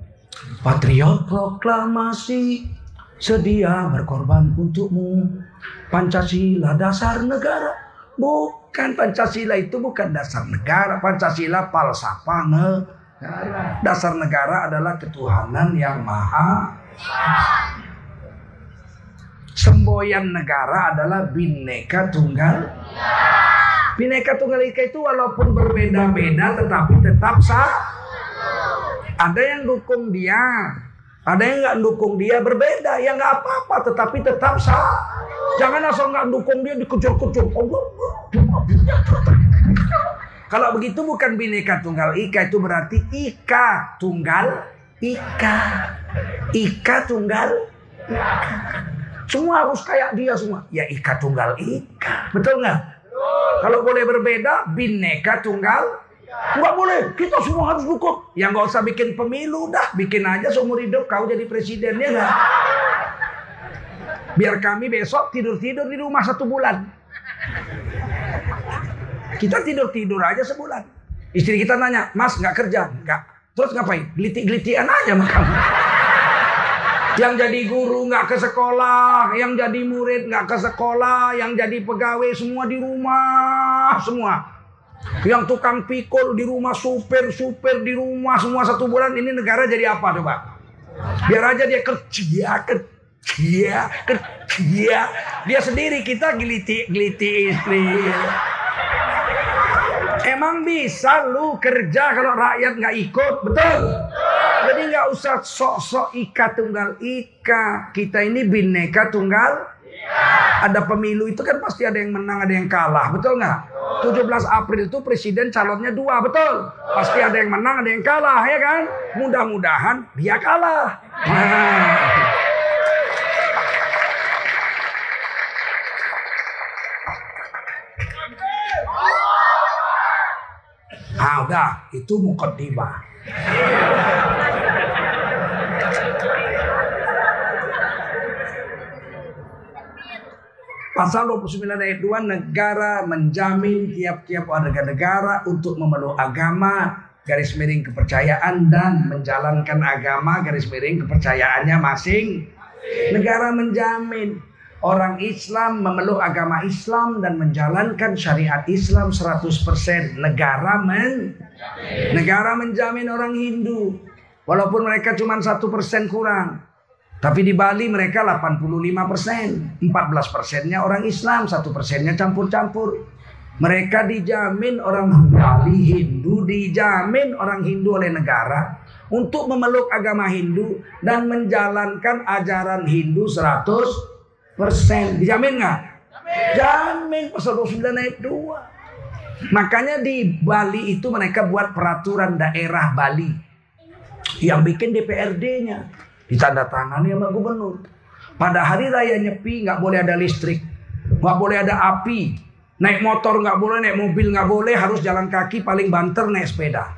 Patriot proklamasi, sedia berkorban untukmu. Pancasila dasar negara. Bukan Pancasila itu bukan dasar negara. Pancasila falsafah negara. Dasar negara adalah ketuhanan yang maha. Semboyan negara adalah bineka tunggal. Bineka tunggal ika itu walaupun berbeda-beda tetapi tetap sah. Ada yang dukung dia, ada yang nggak dukung dia berbeda. Ya nggak apa-apa, tetapi tetap sah. Jangan asal nggak dukung dia dikejar-kejar. Kalau begitu bukan bineka tunggal ika itu berarti ika tunggal ika. Ika tunggal. Semua harus kayak dia semua. Ya ika tunggal ika. Betul nggak? Kalau boleh berbeda, bineka tunggal. Nggak boleh. Kita semua harus dukung. Yang nggak usah bikin pemilu dah. Bikin aja seumur hidup kau jadi presidennya nggak? Biar kami besok tidur-tidur di rumah satu bulan. Kita tidur-tidur aja sebulan. Istri kita nanya, Mas nggak kerja? Nggak. Terus ngapain? Gelitik-gelitian aja sama kamu. Yang jadi guru nggak ke sekolah, yang jadi murid nggak ke sekolah, yang jadi pegawai semua di rumah semua. Yang tukang pikul di rumah, supir-supir di rumah semua satu bulan ini negara jadi apa coba? Biar aja dia kerja, kerja, kerja. Dia sendiri kita geliti, geliti istri. Emang bisa lu kerja kalau rakyat nggak ikut, betul? Jadi nggak usah sok-sok ika tunggal ika. Kita ini bineka tunggal. Ada pemilu itu kan pasti ada yang menang, ada yang kalah, betul nggak? 17 April itu presiden calonnya dua, betul? Pasti ada yang menang, ada yang kalah, ya kan? Mudah-mudahan dia kalah. Nah. Ah, Ah, udah, itu mukaddimah. Pasal 29 ayat 2 negara menjamin tiap-tiap warga negara untuk memeluk agama garis miring kepercayaan dan menjalankan agama garis miring kepercayaannya masing. Negara menjamin orang Islam memeluk agama Islam dan menjalankan syariat Islam 100%. Negara men negara menjamin orang Hindu walaupun mereka cuma satu persen kurang tapi di Bali mereka 85 persen. 14 persennya orang Islam, satu persennya campur-campur. Mereka dijamin orang Bali Hindu, dijamin orang Hindu oleh negara untuk memeluk agama Hindu dan menjalankan ajaran Hindu 100 persen. Dijamin nggak? Jamin pasal 29 ayat 2. Makanya di Bali itu mereka buat peraturan daerah Bali yang bikin DPRD-nya ditandatangani sama gubernur. Pada hari raya Nyepi nggak boleh ada listrik, nggak boleh ada api, naik motor nggak boleh, naik mobil nggak boleh, harus jalan kaki paling banter naik sepeda.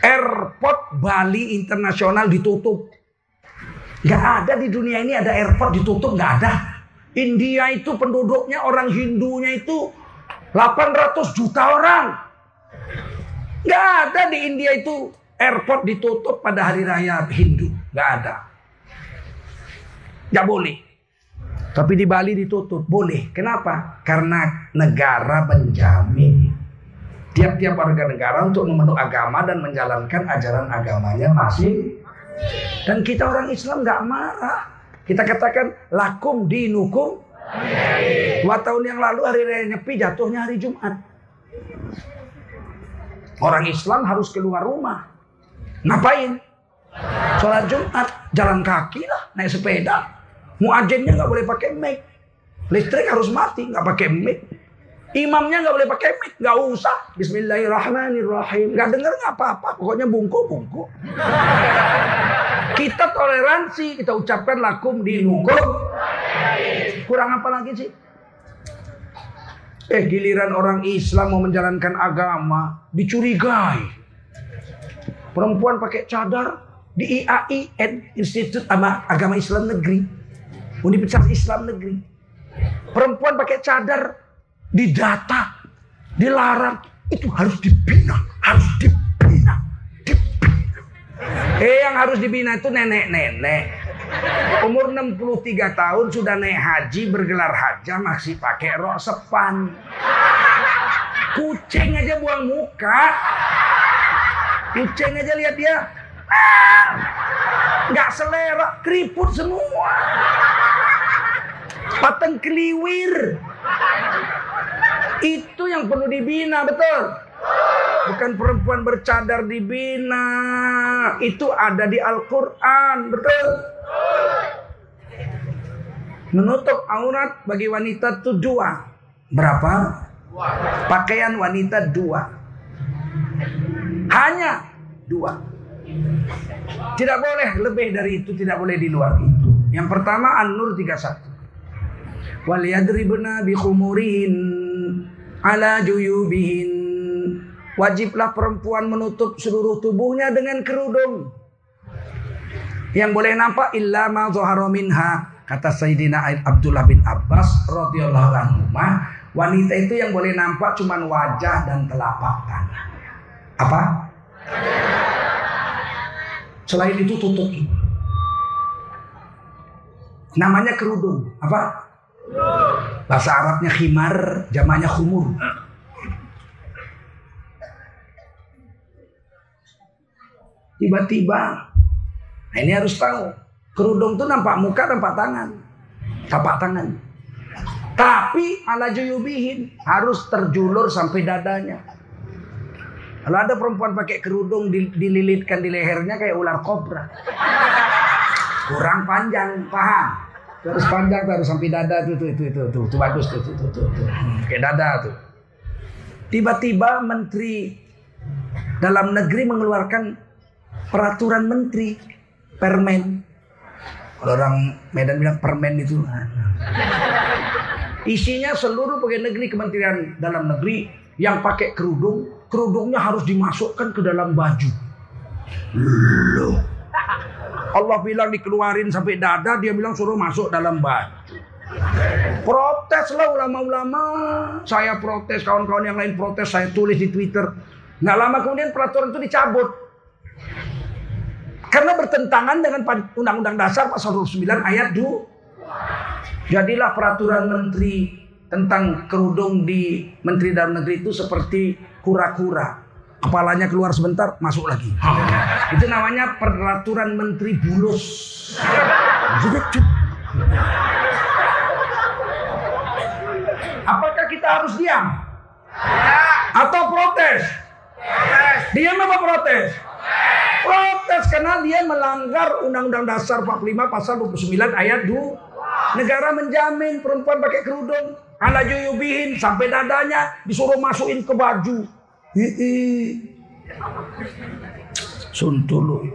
Airport Bali Internasional ditutup. Nggak ada di dunia ini ada airport ditutup nggak ada. India itu penduduknya orang Hindunya itu 800 juta orang. Nggak ada di India itu airport ditutup pada hari raya Hindu. Nggak ada. Nggak boleh. Tapi di Bali ditutup. Boleh. Kenapa? Karena negara menjamin. Tiap-tiap warga negara untuk memeluk agama dan menjalankan ajaran agamanya masing. Dan kita orang Islam nggak marah. Kita katakan lakum dinukum. Dua tahun yang lalu hari raya Nyepi jatuhnya hari Jumat. Orang Islam harus keluar rumah. Ngapain? Sholat Jumat, jalan kaki lah, naik sepeda. Muajennya nggak boleh pakai mic. Listrik harus mati, nggak pakai mic. Imamnya nggak boleh pakai mic, nggak usah. Bismillahirrahmanirrahim. Nggak dengar nggak apa-apa, pokoknya bungku-bungku. Kita toleransi, kita ucapkan lakum dinukum. Kurang apa lagi sih? Eh giliran orang Islam mau menjalankan agama dicurigai. Perempuan pakai cadar di IAIN Institut Agama Islam Negeri. Universitas Islam Negeri. Perempuan pakai cadar didata dilarang itu harus dibina harus dibina dibina. Eh yang harus dibina itu nenek-nenek. Umur 63 tahun sudah naik haji bergelar haja masih pakai rok sepan. Kucing aja buang muka. Kucing aja lihat dia nggak selera, keriput semua. Pateng keliwir. Itu yang perlu dibina, betul. Bukan perempuan bercadar dibina. Itu ada di Al-Quran, betul. Menutup aurat bagi wanita itu dua. Berapa? Pakaian wanita dua. Hanya dua. Tidak boleh lebih dari itu, tidak boleh di luar itu. Yang pertama An-Nur 31. Wal yadribna bi khumurihin ala juyubihin. Wajiblah perempuan menutup seluruh tubuhnya dengan kerudung. Yang boleh nampak illa ma minha. Kata Sayyidina Abdullah bin Abbas radhiyallahu anhu, wanita itu yang boleh nampak cuma wajah dan telapak tangan. Apa? Selain itu tutup. Namanya kerudung. Apa? Bahasa Arabnya khimar, jamanya khumur. Tiba-tiba, nah ini harus tahu. Kerudung itu nampak muka, nampak tangan. Tapak tangan. Tapi ala juyubihin harus terjulur sampai dadanya. Kalau ada perempuan pakai kerudung dililitkan di lehernya kayak ular kobra. Kurang panjang, paham? Terus panjang harus sampai dada tuh tuh itu itu tuh, tuh bagus tuh tuh tuh tuh, tuh. Hmm, kayak dada tuh. Tiba-tiba menteri dalam negeri mengeluarkan peraturan menteri permen. Kalau orang Medan bilang permen itu. Isinya seluruh pegawai negeri Kementerian Dalam Negeri yang pakai kerudung, kerudungnya harus dimasukkan ke dalam baju. Loh. Allah bilang dikeluarin sampai dada, dia bilang suruh masuk dalam baju. Protes lah ulama-ulama. Saya protes, kawan-kawan yang lain protes, saya tulis di Twitter. Nggak lama kemudian peraturan itu dicabut. Karena bertentangan dengan Undang-Undang Dasar pasal 29 ayat 2. Jadilah peraturan menteri tentang kerudung di Menteri Dalam Negeri itu seperti kura-kura. Kepalanya keluar sebentar, masuk lagi. Itu namanya peraturan menteri bulus. Apakah kita harus diam? Atau protes? Diam apa protes? Protes karena dia melanggar Undang-Undang Dasar 45 pasal 29 ayat 2. Negara menjamin perempuan pakai kerudung. Ala juyubihin sampai dadanya disuruh masukin ke baju. Hihi. Suntulu.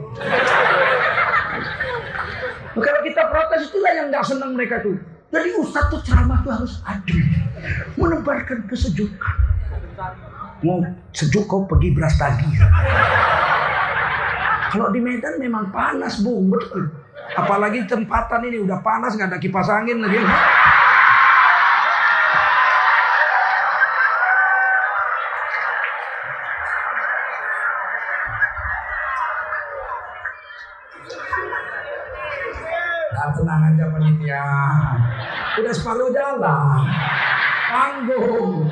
Kalau kita protes itulah yang nggak senang mereka tuh. Jadi ustadz tuh ceramah tuh harus adil. Menebarkan kesejukan. Mau sejuk kau pergi beras tagi. Kalau di Medan memang panas bung, betul. Apalagi tempatan ini udah panas nggak ada kipas angin lagi. Nah, tenang aja panitia. Udah separuh jalan. Tanggung.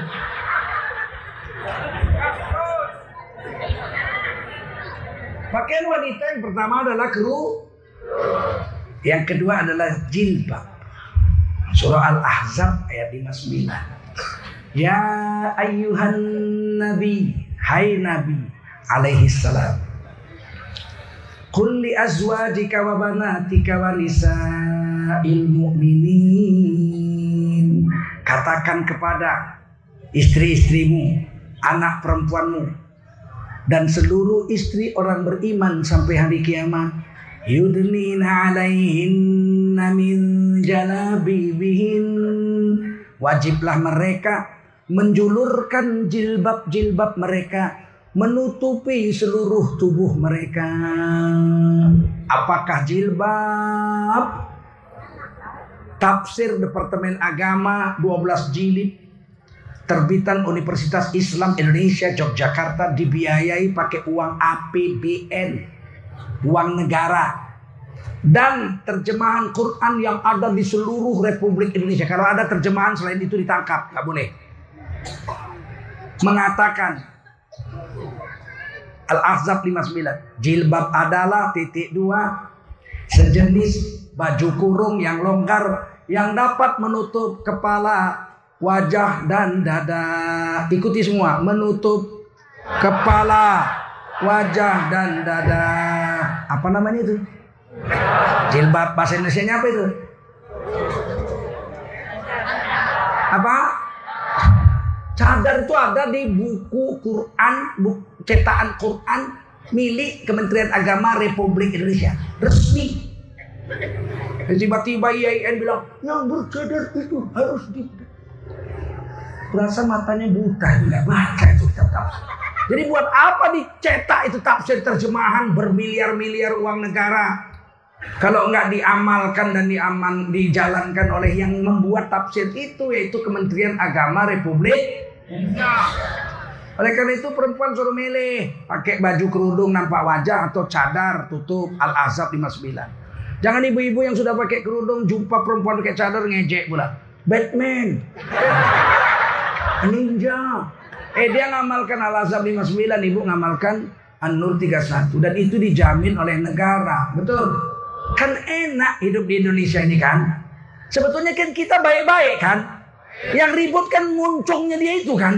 Pakaian wanita yang pertama adalah keru. Yang kedua adalah jilbab. Surah Al-Ahzab ayat 59. Ya ayyuhan nabi, hai nabi alaihi salam. Qul li azwajika wa banatika wa nisa'il mu'minin. Katakan kepada istri-istrimu, anak perempuanmu, dan seluruh istri orang beriman sampai hari kiamat. Yudnina alaihinna min jalabibihin. Wajiblah mereka menjulurkan jilbab-jilbab mereka menutupi seluruh tubuh mereka. Apakah jilbab tafsir Departemen Agama 12 jilid terbitan Universitas Islam Indonesia Yogyakarta dibiayai pakai uang APBN, uang negara. Dan terjemahan Quran yang ada di seluruh Republik Indonesia. Kalau ada terjemahan selain itu ditangkap, nggak boleh. Mengatakan Al-Ahzab 59, jilbab adalah titik dua sejenis baju kurung yang longgar yang dapat menutup kepala wajah dan dada. Ikuti semua, menutup kepala, wajah dan dada. Apa namanya itu? Jilbab bahasa Indonesia apa itu? Apa? Cadar itu ada di buku Quran, buku cetakan Quran milik Kementerian Agama Republik Indonesia. Resmi. Tiba-tiba IAIN bilang, yang bercadar itu harus di Berasa matanya buta, nggak baca itu kitab. Jadi buat apa dicetak itu tafsir terjemahan bermiliar-miliar uang negara? Kalau nggak diamalkan dan diaman, dijalankan oleh yang membuat tafsir itu yaitu Kementerian Agama Republik oleh karena itu perempuan suruh milih pakai baju kerudung nampak wajah atau cadar tutup Al-Azab 59. Jangan ibu-ibu yang sudah pakai kerudung jumpa perempuan pakai cadar ngejek pula. Batman. Ninja. Eh dia ngamalkan Al-Azab 59, ibu ngamalkan An-Nur 31 dan itu dijamin oleh negara. Betul. Kan enak hidup di Indonesia ini kan. Sebetulnya kan kita baik-baik kan. Yang ribut kan muncungnya dia itu kan.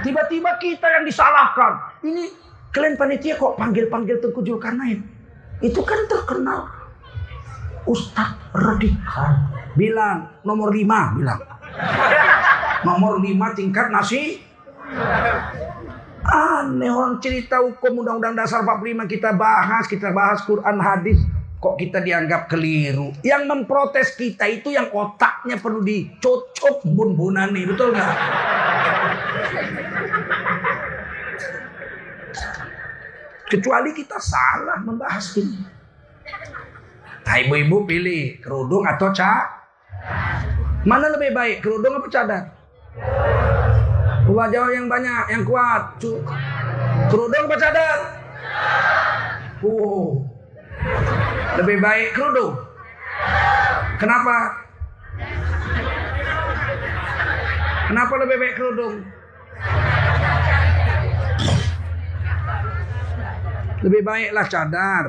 Tiba-tiba kita yang disalahkan. Ini kalian panitia kok panggil-panggil Tengku Zulkarnain. Itu kan terkenal. Ustadz radikal. Bilang nomor lima bilang. Nomor lima tingkat nasi. Aneh orang cerita hukum undang-undang dasar 45 kita bahas, kita bahas Quran hadis. kok kita dianggap keliru. Yang memprotes kita itu yang otaknya perlu dicocok bun-bunani, betul nggak? Kecuali kita salah membahas ini. Nah, ibu-ibu pilih kerudung atau cak? Mana lebih baik, kerudung atau cadar? Wajah yang banyak, yang kuat. Kerudung atau cadar? Oh, lebih baik kerudung. Kenapa? Kenapa lebih baik kerudung? Lebih baiklah cadar.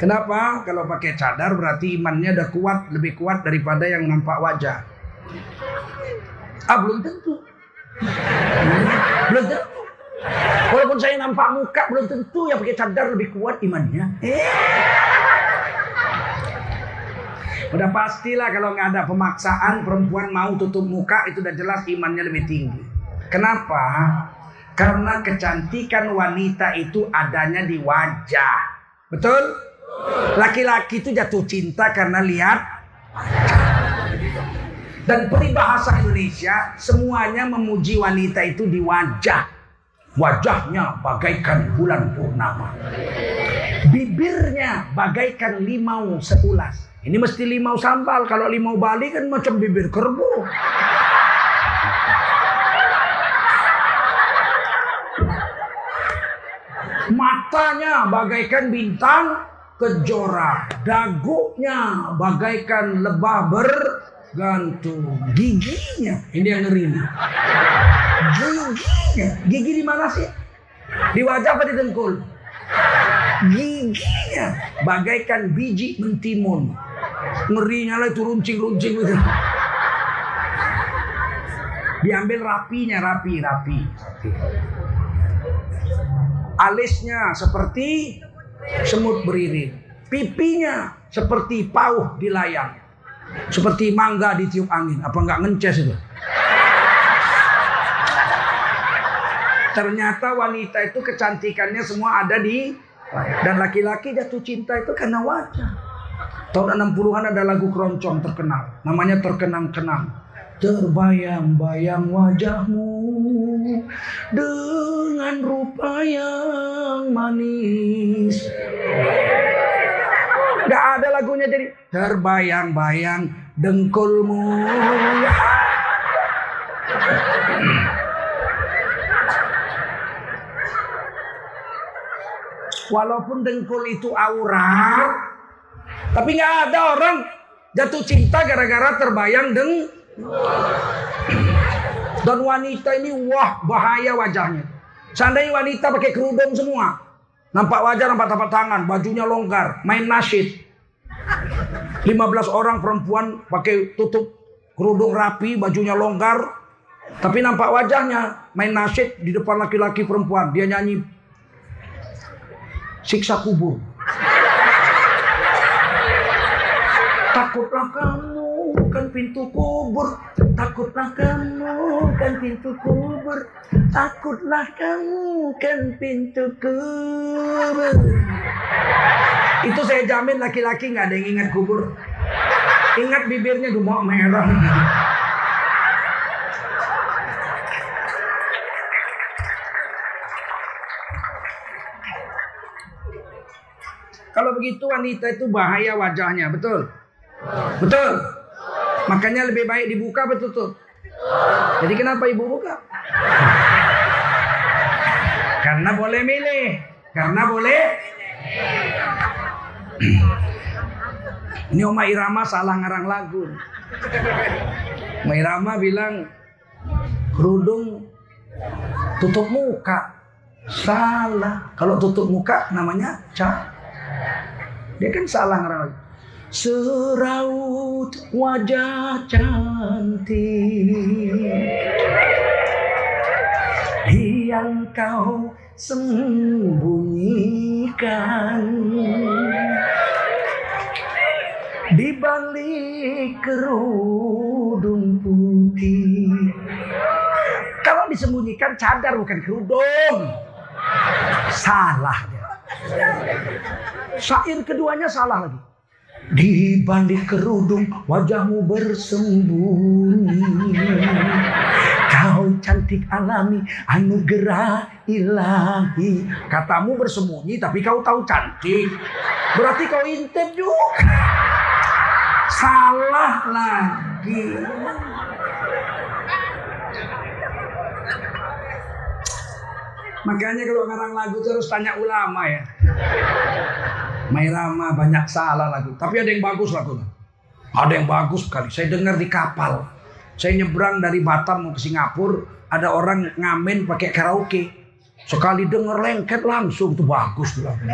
Kenapa? Kalau pakai cadar berarti imannya udah kuat, lebih kuat daripada yang nampak wajah. Ah belum tentu. Belum tentu. Walaupun saya nampak muka belum tentu yang pakai cadar lebih kuat imannya. Eh. Udah pastilah kalau nggak ada pemaksaan perempuan mau tutup muka itu udah jelas imannya lebih tinggi. Kenapa? Karena kecantikan wanita itu adanya di wajah. Betul? Laki-laki itu jatuh cinta karena lihat Dan peribahasa Indonesia semuanya memuji wanita itu di wajah. Wajahnya bagaikan bulan purnama. Bibirnya bagaikan limau seulas. Ini mesti limau sambal. Kalau limau Bali kan macam bibir kerbau. Matanya bagaikan bintang kejora. Dagunya bagaikan lebah bergantung. Giginya, ini yang ngeri. Giginya, gigi di mana sih? Di wajah apa di dengkul? Giginya bagaikan biji mentimun. Ngerinya lah itu runcing-runcing gitu. Diambil rapinya, rapi, rapi. rapi. Alisnya seperti semut beriring. Pipinya seperti pauh di layang. Seperti mangga ditiup angin. Apa nggak ngences itu? Ternyata wanita itu kecantikannya semua ada di dan laki-laki jatuh cinta itu karena wajah. Tahun 60-an ada lagu keroncong terkenal. Namanya Terkenang-kenang. Terbayang-bayang wajahmu dengan rupa yang manis. Gak ada lagunya jadi terbayang-bayang dengkulmu. Walaupun dengkul itu aurat, tapi nggak ada orang jatuh cinta gara-gara terbayang deng. Dan wanita ini wah bahaya wajahnya. Seandainya wanita pakai kerudung semua. Nampak wajah, nampak tapak tangan, bajunya longgar, main nasyid. 15 orang perempuan pakai tutup kerudung rapi, bajunya longgar, tapi nampak wajahnya main nasyid di depan laki-laki perempuan. Dia nyanyi siksa kubur. Takutlah kamu kan pintu kubur. Takutlah kamu kan pintu kubur. Takutlah kamu kan pintu kubur. Itu saya jamin laki-laki nggak ada yang ingat kubur. Ingat bibirnya gemuk merah. Kalau begitu wanita itu bahaya wajahnya, betul? Betul. Makanya lebih baik dibuka betul tuh. Jadi kenapa ibu buka? Karena boleh milih. Karena boleh. Ini Oma Irama salah ngarang lagu. Oma Irama bilang kerudung tutup muka. Salah. Kalau tutup muka namanya cah. Dia kan salah ngarang lagu. Seraut wajah cantik yang kau sembunyikan di balik kerudung putih. Kalau disembunyikan cadar bukan kerudung. Salah. Syair keduanya salah lagi. Di balik kerudung wajahmu bersembunyi. Kau cantik alami anugerah ilahi. Katamu bersembunyi tapi kau tahu cantik. Berarti kau intip juga. Salah lagi. Makanya kalau ngarang lagu terus tanya ulama ya Mairama banyak salah lagu. Tapi ada yang bagus lagunya. Ada yang bagus sekali. Saya dengar di kapal. Saya nyebrang dari Batam mau ke Singapura. Ada orang ngamen pakai karaoke. Sekali denger lengket langsung tuh bagus tuh lagu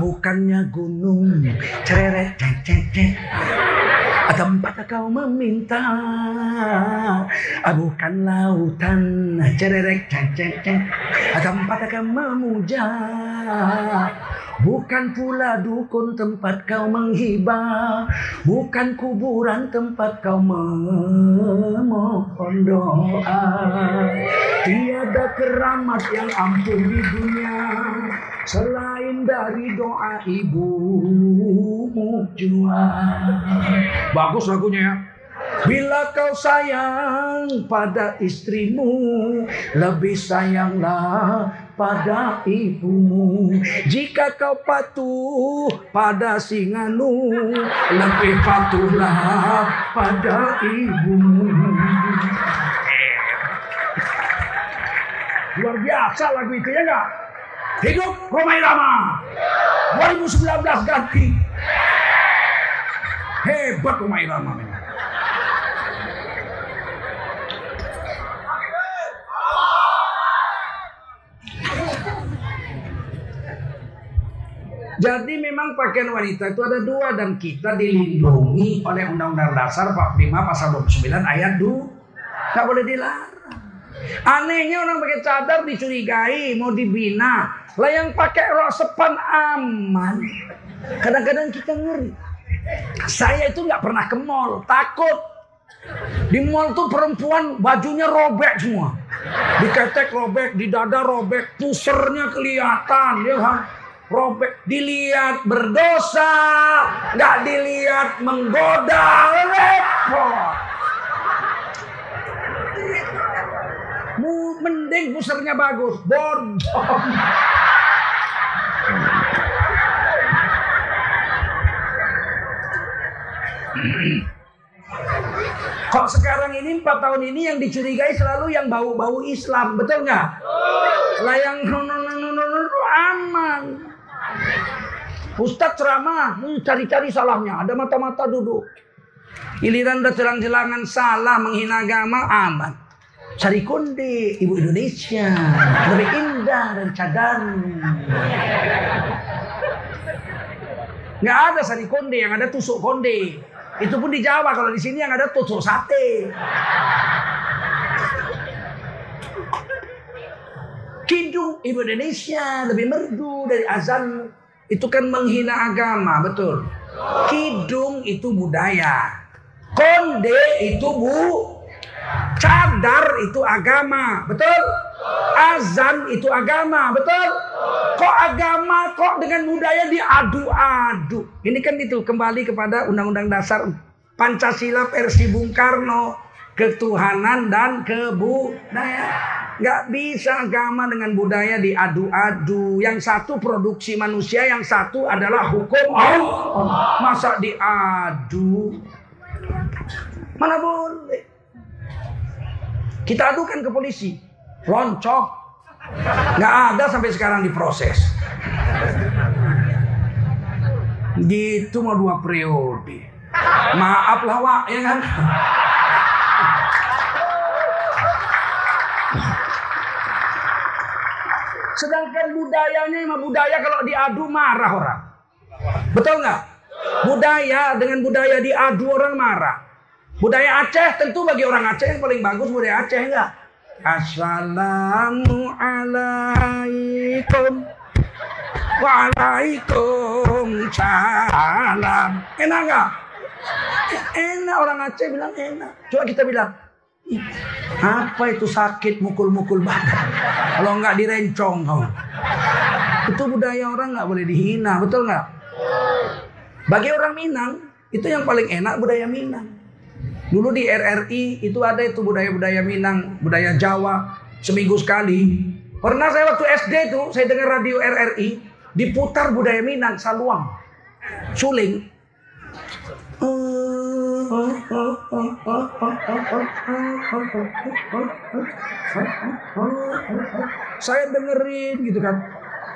Bukannya gunung cereret cek cek cek tempat kau meminta bukan lautan. Cererek cek cek cek tempat kau memuja Bukan pula dukun tempat kau menghibah. Bukan kuburan tempat kau memohon doa. Tiada keramat yang ampuh di dunia Selain dari doa ibumu jua Bagus lagunya ya Bila kau sayang pada istrimu, lebih sayanglah pada ibumu. Jika kau patuh pada singanu, lebih patuhlah pada ibumu. Luar biasa lagu itu ya enggak? Hidup Romai Rama 2019 ganti Hebat Romai Rama memang Jadi memang pakaian wanita itu ada dua dan kita dilindungi oleh Undang-Undang Dasar 45 pasal 29 ayat 2. Gak boleh dilarang. Anehnya orang pakai cadar dicurigai, mau dibina. Lah yang pakai rok sepan aman. Kadang-kadang kita ngeri. Saya itu nggak pernah ke mall, takut. Di mall tuh perempuan bajunya robek semua. Diketek robek, di dada robek, pusernya kelihatan, ya kan? robek dilihat berdosa nggak dilihat menggoda repot mending pusernya bagus bodoh Kok sekarang ini empat tahun ini yang dicurigai selalu yang bau-bau Islam, betul nggak? Lah yang aman. Ustadz ceramah, cari-cari salahnya. Ada mata-mata duduk. Giliran udah jelang-jelangan salah menghina agama, aman. Cari konde, ibu Indonesia. Lebih indah dari cadar. Nggak ada sari konde, yang ada tusuk konde. Itu pun di Jawa, kalau di sini yang ada tusuk sate. Kidung ibu Indonesia lebih merdu dari azan itu kan menghina agama, betul. Kidung itu budaya. Konde itu bu. Cadar itu agama, betul? Azan itu agama, betul? Kok agama kok dengan budaya diadu-adu? Ini kan itu kembali kepada Undang-Undang Dasar Pancasila versi Bung Karno, ketuhanan dan kebudayaan. Gak bisa agama dengan budaya diadu-adu. Yang satu produksi manusia, yang satu adalah hukum Allah. Masa diadu? Mana boleh? Kita adukan ke polisi. Loncok. Gak ada sampai sekarang diproses. Gitu mau dua periode. Maaf lah Wak, ya kan? Sedangkan budayanya emang budaya kalau diadu marah orang. Betul nggak? Budaya dengan budaya diadu orang marah. Budaya Aceh tentu bagi orang Aceh yang paling bagus budaya Aceh enggak? Assalamualaikum Waalaikumsalam Enak nggak? Enak orang Aceh bilang enak Coba kita bilang apa itu sakit mukul-mukul badan? Kalau nggak direncong kau. Itu budaya orang nggak boleh dihina, betul nggak? Bagi orang Minang, itu yang paling enak budaya Minang. Dulu di RRI itu ada itu budaya-budaya Minang, budaya Jawa, seminggu sekali. Pernah saya waktu SD itu, saya dengar radio RRI, diputar budaya Minang, Saluang, Suling. Saya dengerin gitu kan.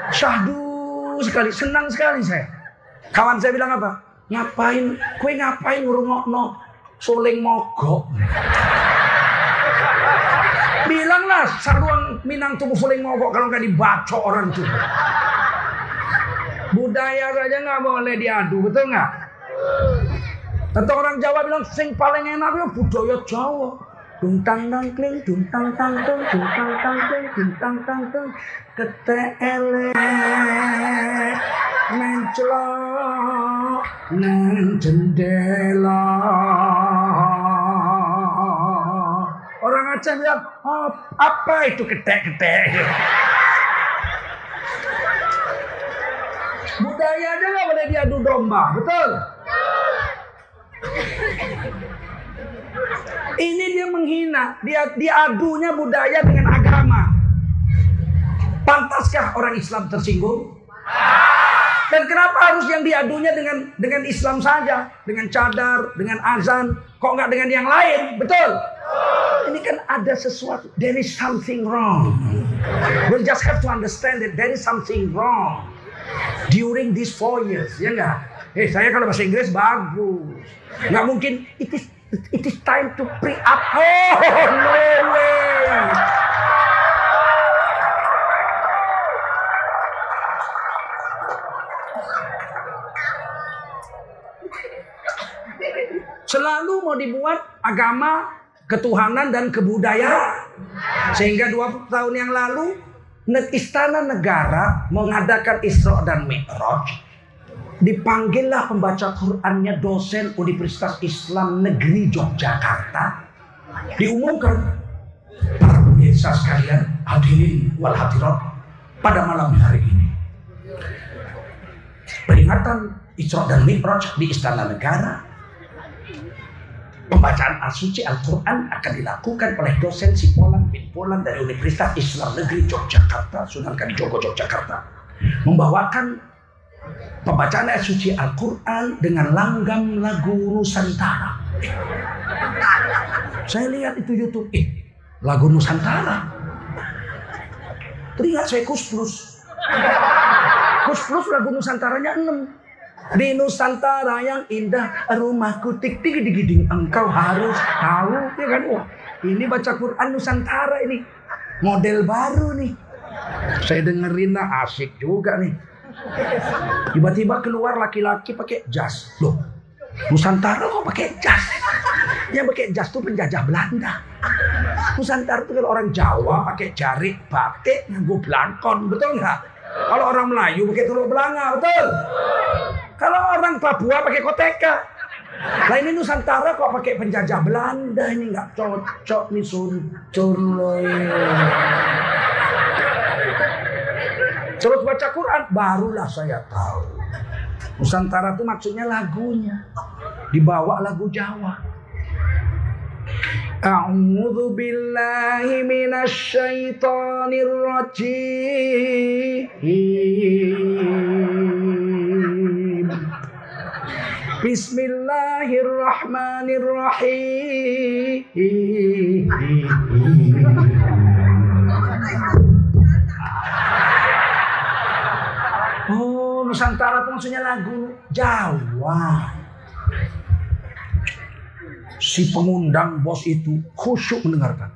Syahdu sekali, senang sekali saya. Kawan saya bilang apa? Ngapain? Kue ngapain ngurungokno suling mogok? Bilanglah saruang Minang tubuh suling mogok kalau nggak dibaca orang tuh. Budaya saja nggak boleh diadu, betul nggak? Tentu orang Jawa bilang sing paling enak ya budaya Jawa. Dung tang tang kling, dung tang tang tung, dung tang tang kling, dung tang tang tung, ketele menclok nang jendela. Aceh bilang, oh, apa itu ketek-ketek? Budaya aja nggak boleh diadu domba, betul? Ini dia menghina, dia diadunya budaya dengan agama. Pantaskah orang Islam tersinggung? Dan kenapa harus yang diadunya dengan dengan Islam saja, dengan cadar, dengan azan, kok nggak dengan yang lain? Betul? Ini kan ada sesuatu. There is something wrong. We just have to understand that there is something wrong during these four years, ya enggak? Eh saya kalau bahasa Inggris bagus. Nggak mungkin it is it is time to pre up. Oh no way. Selalu mau dibuat agama, ketuhanan dan kebudayaan. Sehingga 20 tahun yang lalu istana negara mengadakan Isra dan Mi'raj. Dipanggillah pembaca Qur'annya dosen Universitas Islam Negeri Yogyakarta. Diumumkan. Para pemirsa sekalian hadirin wal hadirat pada malam hari ini. Peringatan Isra dan Mi'raj di Istana Negara Pembacaan Al-Suci Al-Quran akan dilakukan oleh dosen Sipolan bin Polan dari Universitas Islam Negeri Yogyakarta, Sunan Kalijogo Yogyakarta. Membawakan pembacaan ayat suci Al-Quran dengan langgam lagu Nusantara. Saya lihat itu YouTube, eh, lagu Nusantara. Teringat saya kus plus. Kus plus lagu Nusantaranya 6. Di Nusantara yang indah, rumahku tik tik digiding engkau harus tahu, ya kan? Wah, ini baca Quran Nusantara ini. Model baru nih. Saya dengerin lah asik juga nih. Tiba-tiba keluar laki-laki pakai jas. Loh, Nusantara kok pakai jas? Yang pakai jas tuh penjajah Belanda. Nusantara itu kalau orang Jawa pakai jarik, batik, nganggo belangkon, betul nggak? Kalau orang Melayu pakai telur belanga, betul? Kalau orang Papua pakai koteka. Nah ini Nusantara kok pakai penjajah Belanda ini nggak cocok nih suncur. Terus baca Quran, barulah saya tahu. Nusantara itu maksudnya lagunya. Dibawa lagu Jawa. A'udzu billahi minasy syaithanir rajim. Bismillahirrahmanirrahim. Oh, Nusantara itu maksudnya lagu Jawa. Si pengundang bos itu khusyuk mendengarkan.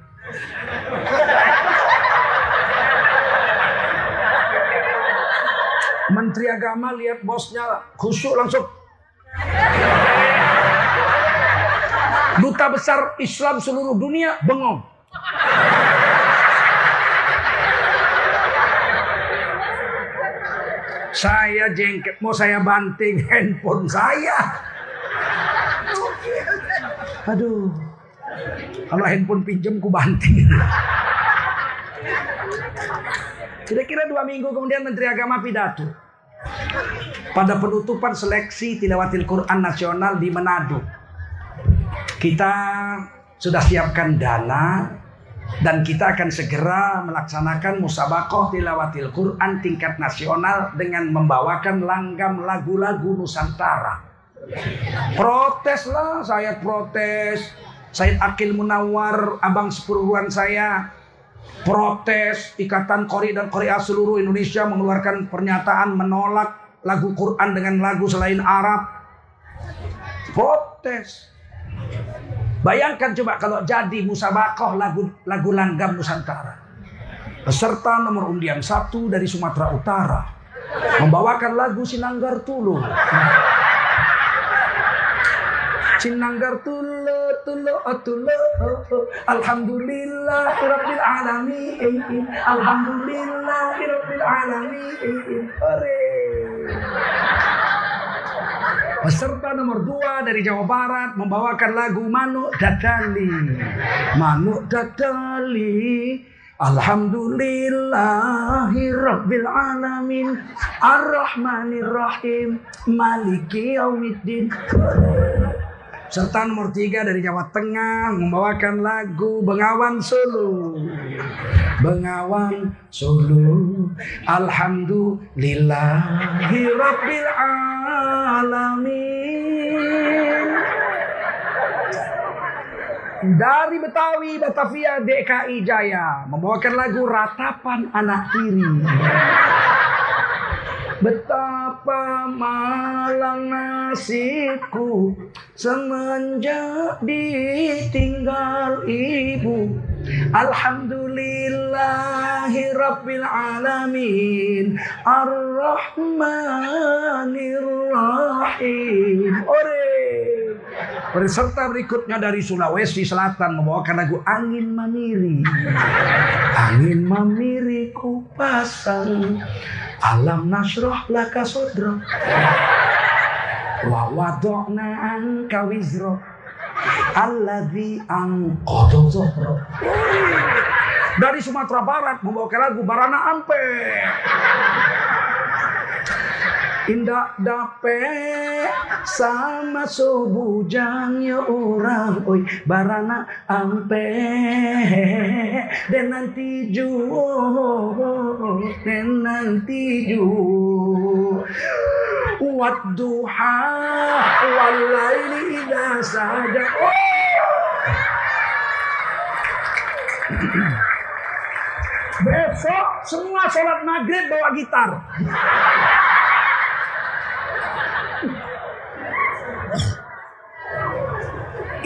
Menteri Agama lihat bosnya khusyuk langsung. Duta besar Islam seluruh dunia bengong. Saya jengket, mau saya banting handphone saya. Aduh, kalau handphone pinjam ku banting. Kira-kira dua minggu kemudian Menteri Agama pidato. Pada penutupan seleksi tilawatil Quran nasional di Manado. Kita sudah siapkan dana dan kita akan segera melaksanakan musabakoh tilawatil Quran tingkat nasional dengan membawakan langgam lagu-lagu Nusantara. Protes lah, saya protes. Said Akil Munawar, abang sepuruan saya, protes Ikatan Kori dan Korea seluruh Indonesia mengeluarkan pernyataan menolak lagu Quran dengan lagu selain Arab. Protes. Bayangkan coba kalau jadi musabakoh lagu lagu langgam Nusantara. Peserta nomor undian satu dari Sumatera Utara membawakan lagu Sinanggar Tulu. Sinanggar tulo tulo tulo Alhamdulillah Rabbil alamin. Alhamdulillah Rabbil alamin. Hore. Peserta nomor dua dari Jawa Barat membawakan lagu Manuk Dadali. Manuk Dadali. Alhamdulillahi Rabbil Alamin. Ar-Rahmanir-Rahim Maliki Yaumiddin serta nomor tiga dari Jawa Tengah membawakan lagu Bengawan Solo. Bengawan Solo. Alhamdulillahi Rabbil Alamin. Dari Betawi, Batavia, DKI Jaya membawakan lagu Ratapan Anak Tiri. Betapa malang nasibku semenjak ditinggal ibu. Alhamdulillahi Rabbil Alamin Ar-Rahmanir Rahim Ore Peserta berikutnya dari Sulawesi Selatan membawakan lagu Angin Mamiri. Angin Mamiri ku pasang. Alam nasroh laka sodro Wa wadokna angka wizro Alladhi angkodo zohro. Dari Sumatera Barat membawakan lagu Barana Ampe Indah dape sama subujangnya orang oi barana ampe. Dan nanti ju dan nanti ju. Wadduha walaili idha saja. Besok semua sholat maghrib bawa gitar.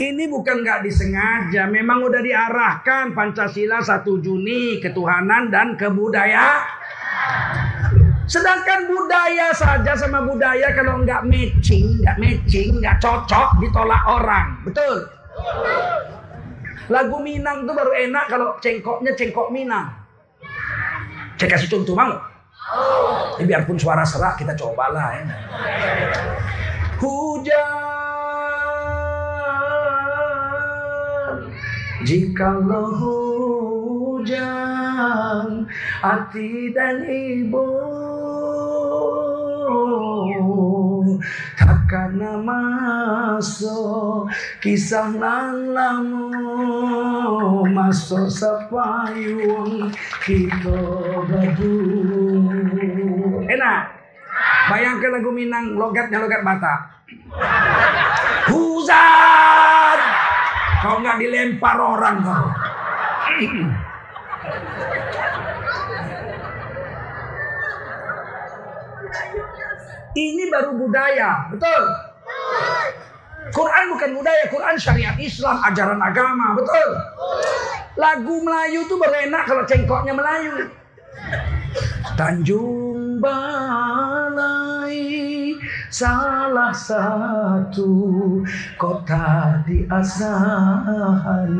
Ini bukan nggak disengaja, memang udah diarahkan Pancasila 1 Juni, ketuhanan dan kebudayaan. Sedangkan budaya saja sama budaya kalau nggak matching, nggak matching, nggak cocok, ditolak orang. Betul? Lagu Minang tuh baru enak kalau cengkoknya cengkok Minang. Saya kasih contoh mau? Ya, biarpun suara serak kita cobalah ya. Hujan Jikalau hujan Hati dan ibu Takkan masuk Kisah lamu Masuk sepayung Kita berdua. Enak. Bayangkan lagu Minang Logatnya logat Batak. Hujan Kau nggak dilempar orang kau Ini baru budaya, betul? Quran bukan budaya, Quran syariat Islam, ajaran agama, betul? Lagu Melayu tuh baru enak kalau cengkoknya Melayu. Tanjung Balai salah satu kota di Asahan.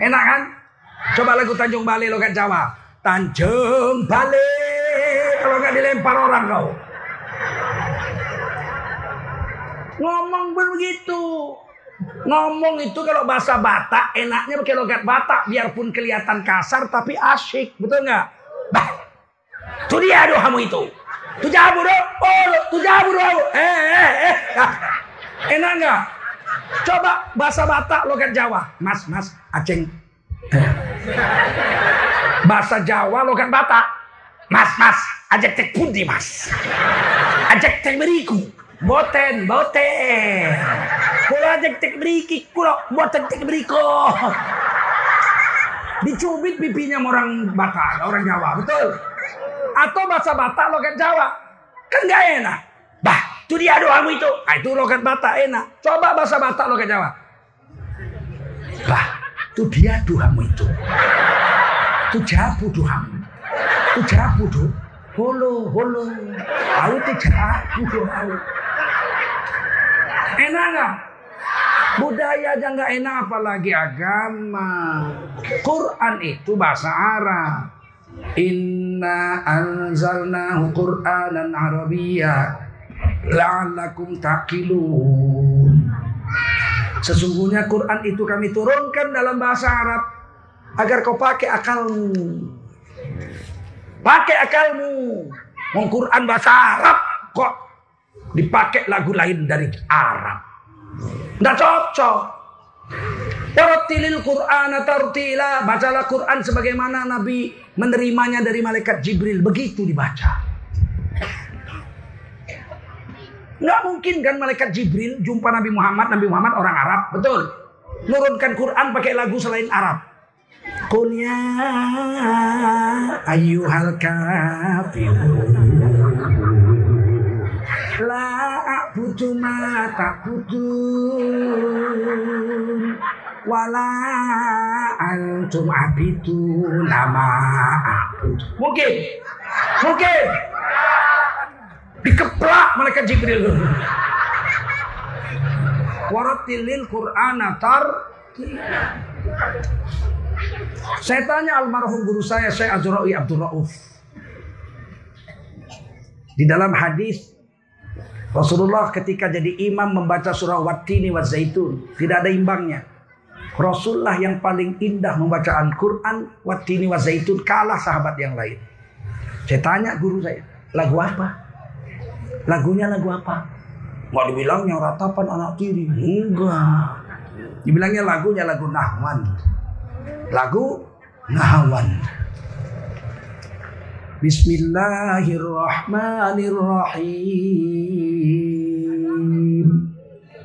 Enak kan? Coba lagu Tanjung Balai logat Jawa. Tanjung Balai kalau nggak dilempar orang kau. Ngomong begitu. Ngomong itu kalau bahasa Batak enaknya pakai logat Batak biarpun kelihatan kasar tapi asyik, betul nggak? Bah. Tuh dia doamu itu. Dong. Oh, tuh jabu dong. Eh, eh. Enak nggak? Coba bahasa Batak logat Jawa. Mas, mas, aceng. Bahasa Jawa logat Batak. Mas, mas, ajak tek pundi mas. Ajak tek beriku. Boten, boten. Kalau ajak tek beriki, kulo boten tek beriko. Dicubit pipinya orang Batak, orang Jawa, betul? Atau bahasa Batak logat Jawa. Kan gak enak. Bah, itu dia doamu itu. Nah, itu logat Batak enak. Coba bahasa Batak logat Jawa. Bah, itu dia doamu itu. Itu jabu doamu. Itu jabu do. Holo, holo. Tahu itu jabu doamu. Enak gak? Budaya aja nggak enak apalagi agama. Quran itu bahasa Arab. Inna anzalnahu Qur'anan Arabiyya la'allakum taqilun. Sesungguhnya Quran itu kami turunkan dalam bahasa Arab agar kau pakai akalmu. Pakai akalmu. Mau Quran bahasa Arab kok dipakai lagu lain dari Arab. Tidak cocok. Tartilil Quran tartila. Bacalah Quran sebagaimana Nabi menerimanya dari malaikat Jibril. Begitu dibaca. Nggak mungkin kan malaikat Jibril jumpa Nabi Muhammad. Nabi Muhammad orang Arab. Betul. Nurunkan Quran pakai lagu selain Arab. Qul ya ayyuhal kafirun La a'budu ma ta'budun Wala antum abidu nama Mungkin. Mungkin. Dikeplak malaikat Jibril. Waratilil Qur'ana tar. Saya tanya almarhum guru saya Syekh Azra'i Abdul Rauf. Di dalam hadis Rasulullah ketika jadi imam membaca surah Wattini wa Zaitun. Tidak ada imbangnya. Rasulullah yang paling indah membaca Al-Quran Wattini wa Zaitun kalah sahabat yang lain. Saya tanya guru saya, lagu apa? Lagunya lagu apa? Mau dibilangnya ratapan anak tiri. Enggak. Dibilangnya lagunya lagu Nahwan. Lagu Nahwan. Bismillahirrahmanirrahim.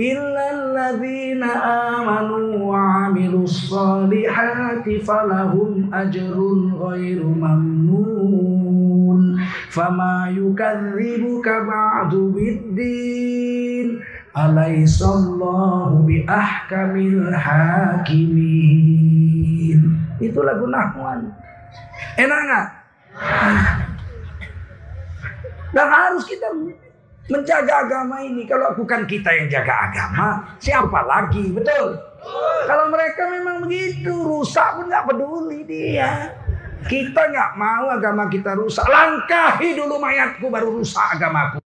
إلا الذين آمنوا وعملوا الصالحات فلهم أجر غير ممنون فما يكذبك بعد بالدين أليس الله بأحكم الحاكمين itu lagu Nahwan enak nggak dan harus kita menjaga agama ini. Kalau bukan kita yang jaga agama, siapa lagi? Betul. Kalau mereka memang begitu, rusak pun nggak peduli dia. Kita nggak mau agama kita rusak. Langkahi dulu mayatku baru rusak agamaku.